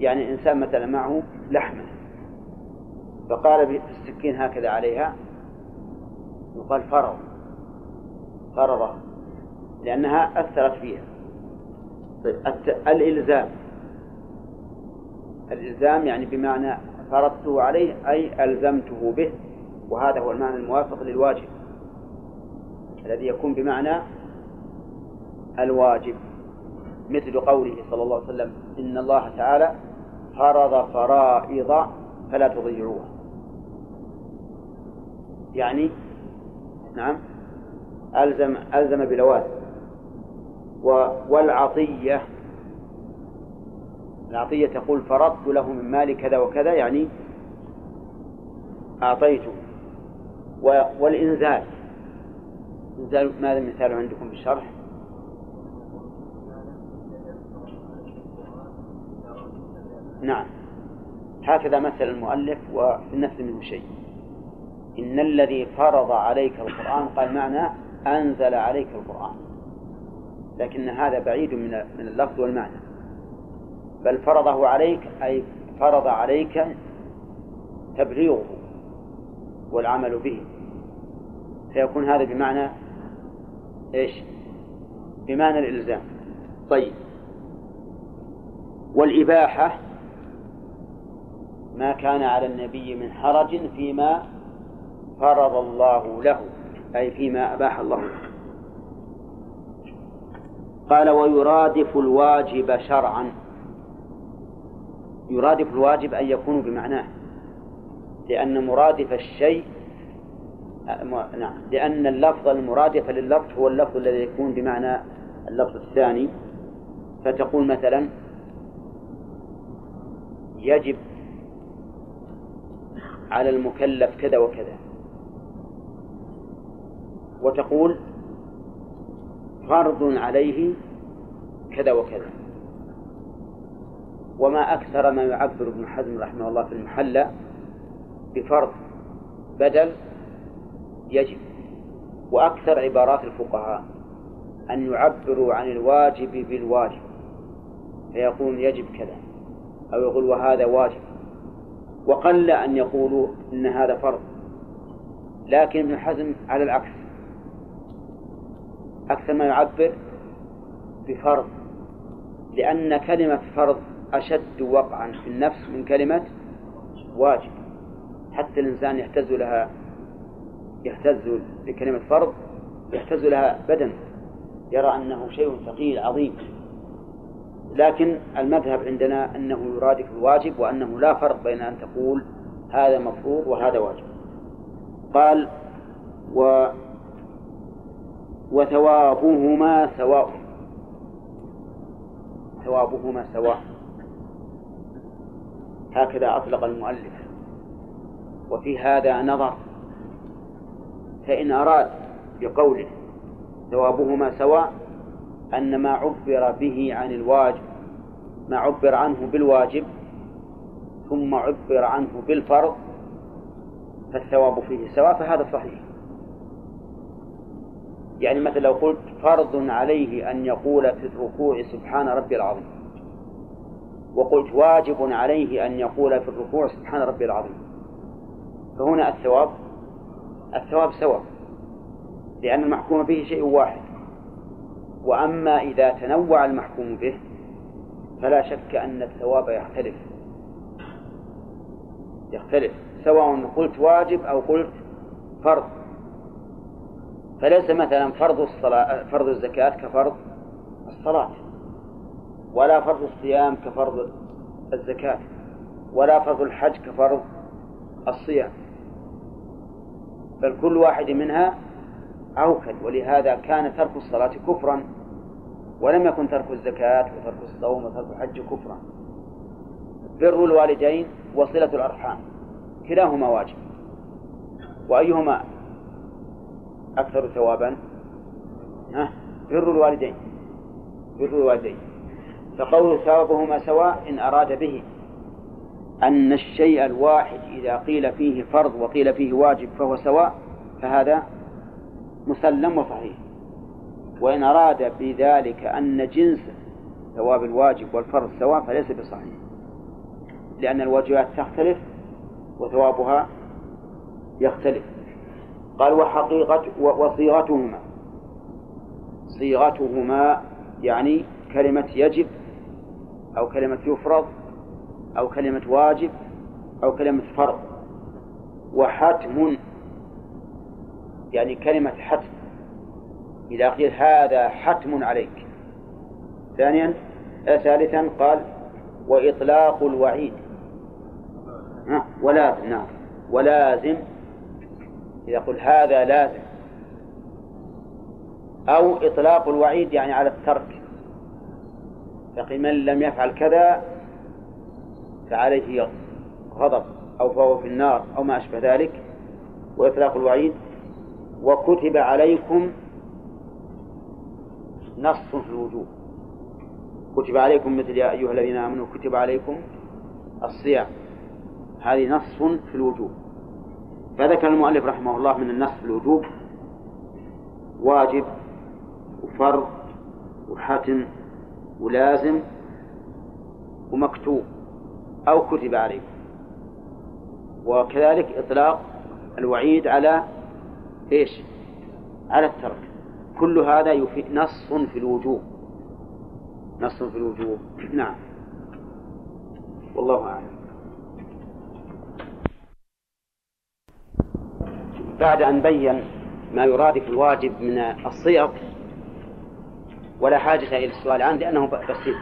يعني إنسان مثلا معه لحمة فقال بالسكين هكذا عليها يقال فرض فرض لأنها أثرت فيها. طيب الإلزام. الإلزام يعني بمعنى فرضته عليه أي ألزمته به. وهذا هو المعنى الموافق للواجب. الذي يكون بمعنى الواجب. مثل قوله صلى الله عليه وسلم إن الله تعالى فرض فرائض فلا تضيعوها. يعني نعم ألزم ألزم بلوازم. والعطية العطية تقول فرضت له من مالي كذا وكذا يعني أعطيته. والإنزال. إنزال ماذا مثال عندكم في الشرح؟ نعم. هكذا مثل المؤلف وفي النفس منه شيء. إن الذي فرض عليك القرآن قال معنى أنزل عليك القرآن. لكن هذا بعيد من من اللفظ والمعنى. بل فرضه عليك أي فرض عليك تبليغه والعمل به. فيكون هذا بمعنى إيش؟ بمعنى الإلزام. طيب. والإباحة ما كان على النبي من حرج فيما فرض الله له أي فيما أباح الله له. قال ويرادف الواجب شرعا. يرادف الواجب أن يكون بمعناه لأن مرادف الشيء نعم لأن اللفظ المرادف لللفظ هو اللفظ الذي يكون بمعنى اللفظ الثاني. فتقول مثلا يجب على المكلف كذا وكذا. وتقول فرض عليه كذا وكذا. وما أكثر ما يعبر ابن حزم رحمه الله في المحلى بفرض بدل يجب. وأكثر عبارات الفقهاء أن يعبروا عن الواجب بالواجب. فيقول يجب كذا. أو يقول وهذا واجب. وقل أن يقولوا إن هذا فرض. لكن ابن حزم على العكس. أكثر ما يعبر بفرض. لأن كلمة فرض أشد وقعا في النفس من كلمة واجب. حتى الإنسان يهتز لها يهتز لكلمة فرض يهتز لها بدن يرى أنه شيء ثقيل عظيم. لكن المذهب عندنا أنه يرادف الواجب وأنه لا فرق بين أن تقول هذا مفروض وهذا واجب. قال و وثوابهما سواء. ثوابهما سواء. هكذا أطلق المؤلف. وفي هذا نظر. فإن أراد بقوله ثوابهما سواء أن ما عبر به عن الواجب ما عبر عنه بالواجب ثم عبر عنه بالفرض فالثواب فيه سواء فهذا صحيح. يعني مثلا لو قلت فرض عليه أن يقول في الركوع سبحان ربي العظيم وقلت واجب عليه أن يقول في الركوع سبحان ربي العظيم فهنا الثواب الثواب سواء لأن المحكوم به شيء واحد. وأما إذا تنوع المحكوم به فلا شك أن الثواب يختلف. يختلف سواء قلت واجب أو قلت فرض. فليس مثلا فرض الصلاة فرض الزكاة كفرض الصلاة ولا فرض الصيام كفرض الزكاة ولا فرض الحج كفرض الصيام. بل كل واحد منها أوكل ولهذا كان ترك الصلاة كفرا ولم يكن ترك الزكاة وترك الصوم وترك الحج كفرا. بر الوالدين وصلة الأرحام كلاهما واجب. وأيهما أكثر ثوابا؟ بر الوالدين بر الوالدين. فقول ثوابهما سواء إن أراد به أن الشيء الواحد إذا قيل فيه فرض وقيل فيه واجب فهو سواء فهذا مسلم وصحيح. وإن أراد بذلك أن جنس ثواب الواجب والفرض سواء فليس بصحيح. لأن الواجبات تختلف وثوابها يختلف. قال وحقيقة وصيغتهما. صيغتهما يعني كلمة يجب أو كلمة يفرض أو كلمة واجب أو كلمة فرض. وحتم يعني كلمة حتم. إذا قيل هذا حتم عليك. ثانيا ثالثا قال وإطلاق الوعيد. ولازم نعم. ولازم. إذا قل هذا لازم. أو إطلاق الوعيد يعني على الترك. فقل من لم يفعل كذا فعليه غضب أو فهو في النار أو ما أشبه ذلك. وإطلاق الوعيد وكتب عليكم نص في الوجوب كتب عليكم مثل يا أيها الذين آمنوا كتب عليكم الصيام. هذه نص في الوجوب فذكر المؤلف رحمه الله من النص في الوجوب واجب وفرض وحتم ولازم ومكتوب أو كتب عليكم. وكذلك إطلاق الوعيد على إيش؟ على الترك. كل هذا يفيد نص في الوجوب. نص في الوجوب. نعم. والله أعلم. بعد أن بين ما يرادف الواجب من الصيغ ولا حاجة إلى السؤال عنه لأنه بسيط.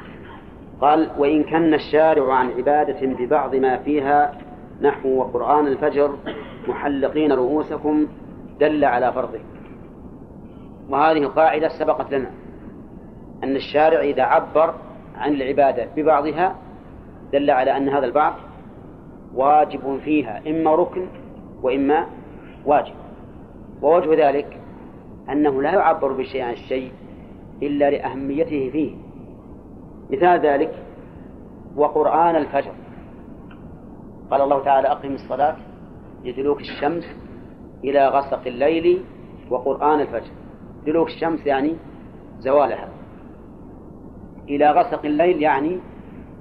قال وإن كان الشارع عن عبادة ببعض ما فيها نحو وقرآن الفجر محلقين رؤوسكم دل على فرضه. وهذه قاعدة سبقت لنا. أن الشارع إذا عبر عن العبادة ببعضها دل على أن هذا البعض واجب فيها إما ركن وإما واجب. ووجه ذلك أنه لا يعبر بشيء عن الشيء إلا لأهميته فيه. مثال ذلك وقرآن الفجر. قال الله تعالى أقم الصلاة لدلوك الشمس إلى غسق الليل وقرآن الفجر. دلوك الشمس يعني زوالها. إلى غسق الليل يعني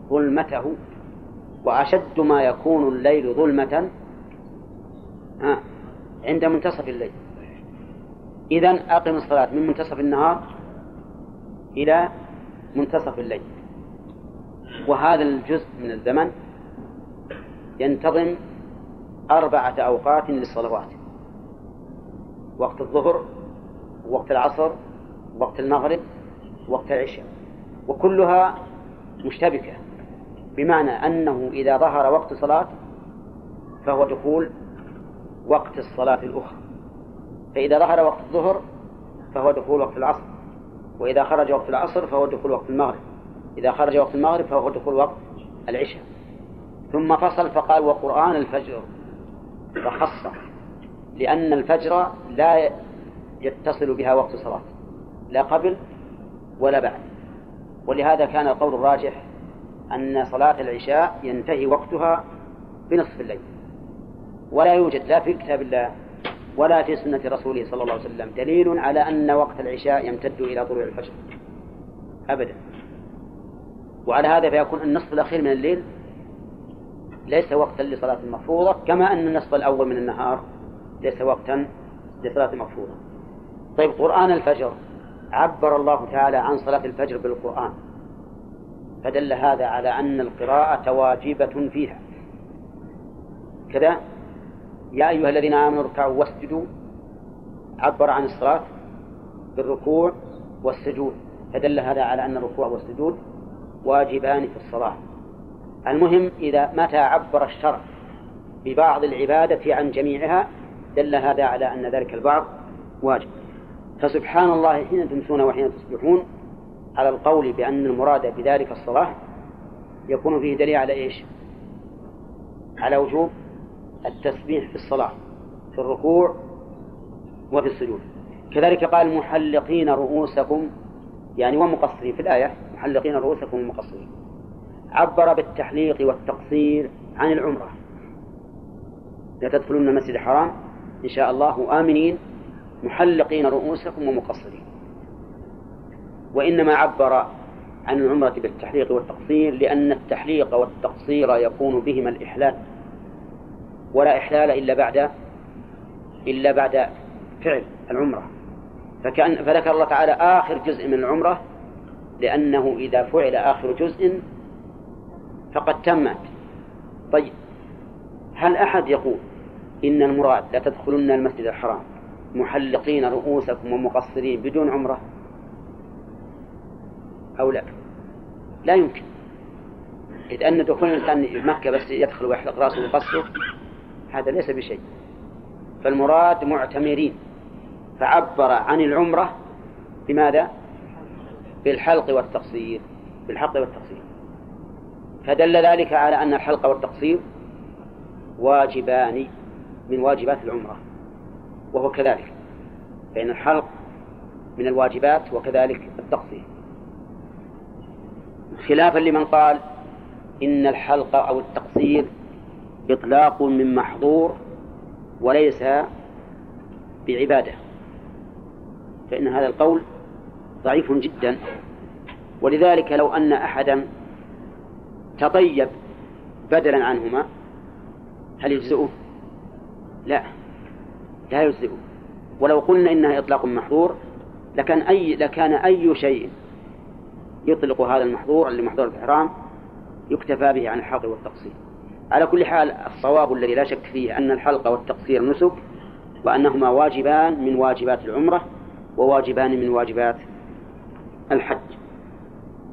ظلمته. وأشد ما يكون الليل ظلمة. عند منتصف الليل. إذا أقم الصلاة من منتصف النهار إلى منتصف الليل. وهذا الجزء من الزمن ينتظم أربعة أوقات للصلوات. وقت الظهر وقت العصر وقت المغرب وقت العشاء. وكلها مشتبكة بمعنى أنه إذا ظهر وقت صلاة فهو دخول وقت الصلاة الأخرى. فإذا ظهر وقت الظهر فهو دخول وقت العصر. وإذا خرج وقت العصر فهو دخول وقت المغرب. إذا خرج وقت المغرب فهو دخول وقت العشاء. ثم فصل فقال وقرآن الفجر. فخص لأن الفجر لا يتصل بها وقت صلاة لا قبل ولا بعد. ولهذا كان القول الراجح أن صلاة العشاء ينتهي وقتها بنصف الليل. ولا يوجد لا في كتاب الله ولا في سنة رسوله صلى الله عليه وسلم دليل على أن وقت العشاء يمتد إلى طلوع الفجر. أبدا. وعلى هذا فيكون النصف الأخير من الليل ليس وقتا لصلاة المفروضة كما أن النصف الأول من النهار ليس وقتا لصلاة المفروضة طيب قرآن الفجر عبر الله تعالى عن صلاة الفجر بالقرآن. فدل هذا على أن القراءة واجبة فيها. كذا يا أيها الذين آمنوا اركعوا واسجدوا عبر عن الصلاة بالركوع والسجود. فدل هذا على أن الركوع والسجود واجبان في الصلاة. المهم إذا متى عبر الشرع ببعض العبادة عن جميعها دل هذا على أن ذلك البعض واجب. فسبحان الله حين تمسون وحين تصبحون على القول بأن المراد بذلك الصلاة يكون فيه دليل على إيش؟ على وجوب التسبيح في الصلاة في الركوع وفي السجود. كذلك قال محلقين رؤوسكم يعني ومقصرين في الآية محلقين رؤوسكم ومقصرين. عبر بالتحليق والتقصير عن العمرة. لتدخلون المسجد الحرام. إن شاء الله آمنين محلقين رؤوسكم ومقصرين. وإنما عبر عن العمرة بالتحليق والتقصير لأن التحليق والتقصير يكون بهما الإحلال. ولا إحلال إلا بعد إلا بعد فعل العمرة. فكأن فذكر الله تعالى آخر جزء من العمرة لأنه إذا فعل آخر جزء فقد تمت. طيب هل أحد يقول إن المراد لا تدخلن المسجد الحرام. محلقين رؤوسكم ومقصرين بدون عمرة. أو لا. لا يمكن. إذ أن دخول الإنسان مكة بس يدخل ويحلق رأسه ويقصر هذا ليس بشيء. فالمراد معتمرين. فعبر عن العمرة بماذا؟ بالحلق والتقصير. بالحلق والتقصير. فدل ذلك على أن الحلق والتقصير واجبان. من واجبات العمرة وهو كذلك فإن الحلق من الواجبات وكذلك التقصير خلافا لمن قال إن الحلق أو التقصير إطلاق من محظور وليس بعبادة فإن هذا القول ضعيف جدا ولذلك لو أن أحدا تطيب بدلا عنهما هل يجزئه؟ لا. لا يجزئه ولو قلنا إنها إطلاق محظور لكان أي لكان أي شيء يطلق هذا المحظور اللي محظور الإحرام يكتفى به عن الحلق والتقصير. على كل حال الصواب الذي لا شك فيه أن الحلق والتقصير نسك وأنهما واجبان من واجبات العمرة وواجبان من واجبات الحج.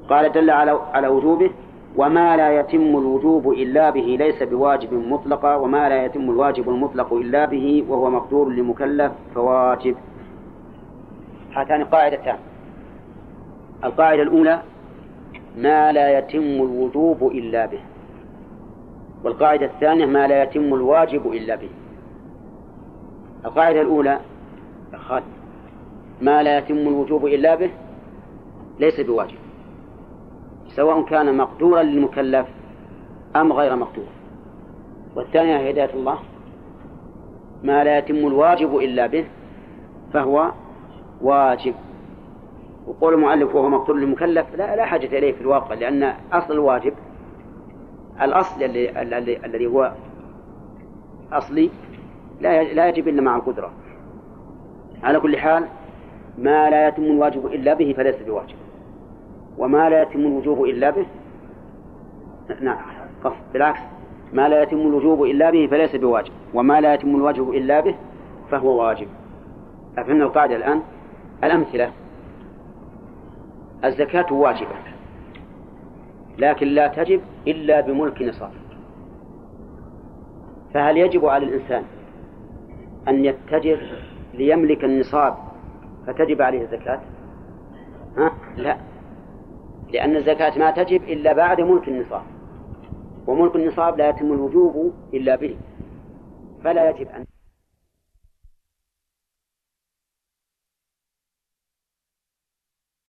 قال دل على على وجوبه وما لا يتم الوجوب إلا به ليس بواجب مطلقا وما لا يتم الواجب المطلق إلا به وهو مقدور لمكلف فواجب. هاتان قاعدتان. القاعدة الأولى ما لا يتم الوجوب إلا به. والقاعدة الثانية ما لا يتم الواجب إلا به. القاعدة الأولى خالد ما لا يتم الوجوب إلا به ليس بواجب. سواء كان مقدورا للمكلف أم غير مقدور. والثانية هداية الله. ما لا يتم الواجب إلا به فهو واجب. وقول المؤلف وهو مقدور للمكلف لا لا حاجة إليه في الواقع لأن أصل الواجب الأصل الذي هو أصلي لا لا يجب إلا مع القدرة. على كل حال ما لا يتم الواجب إلا به فليس بواجب. وما لا يتم الوجوب إلا به. نعم بالعكس. ما لا يتم الوجوب إلا به فليس بواجب وما لا يتم الواجب إلا به فهو واجب. أفهمنا القاعدة الآن؟ الأمثلة. الزكاة واجبة لكن لا تجب إلا بملك نصاب. فهل يجب على الإنسان أن يتجر ليملك النصاب فتجب عليه الزكاة؟ ها؟ لا. لأن الزكاة ما تجب إلا بعد ملك النصاب. وملك النصاب لا يتم الوجوب إلا به. فلا يجب أن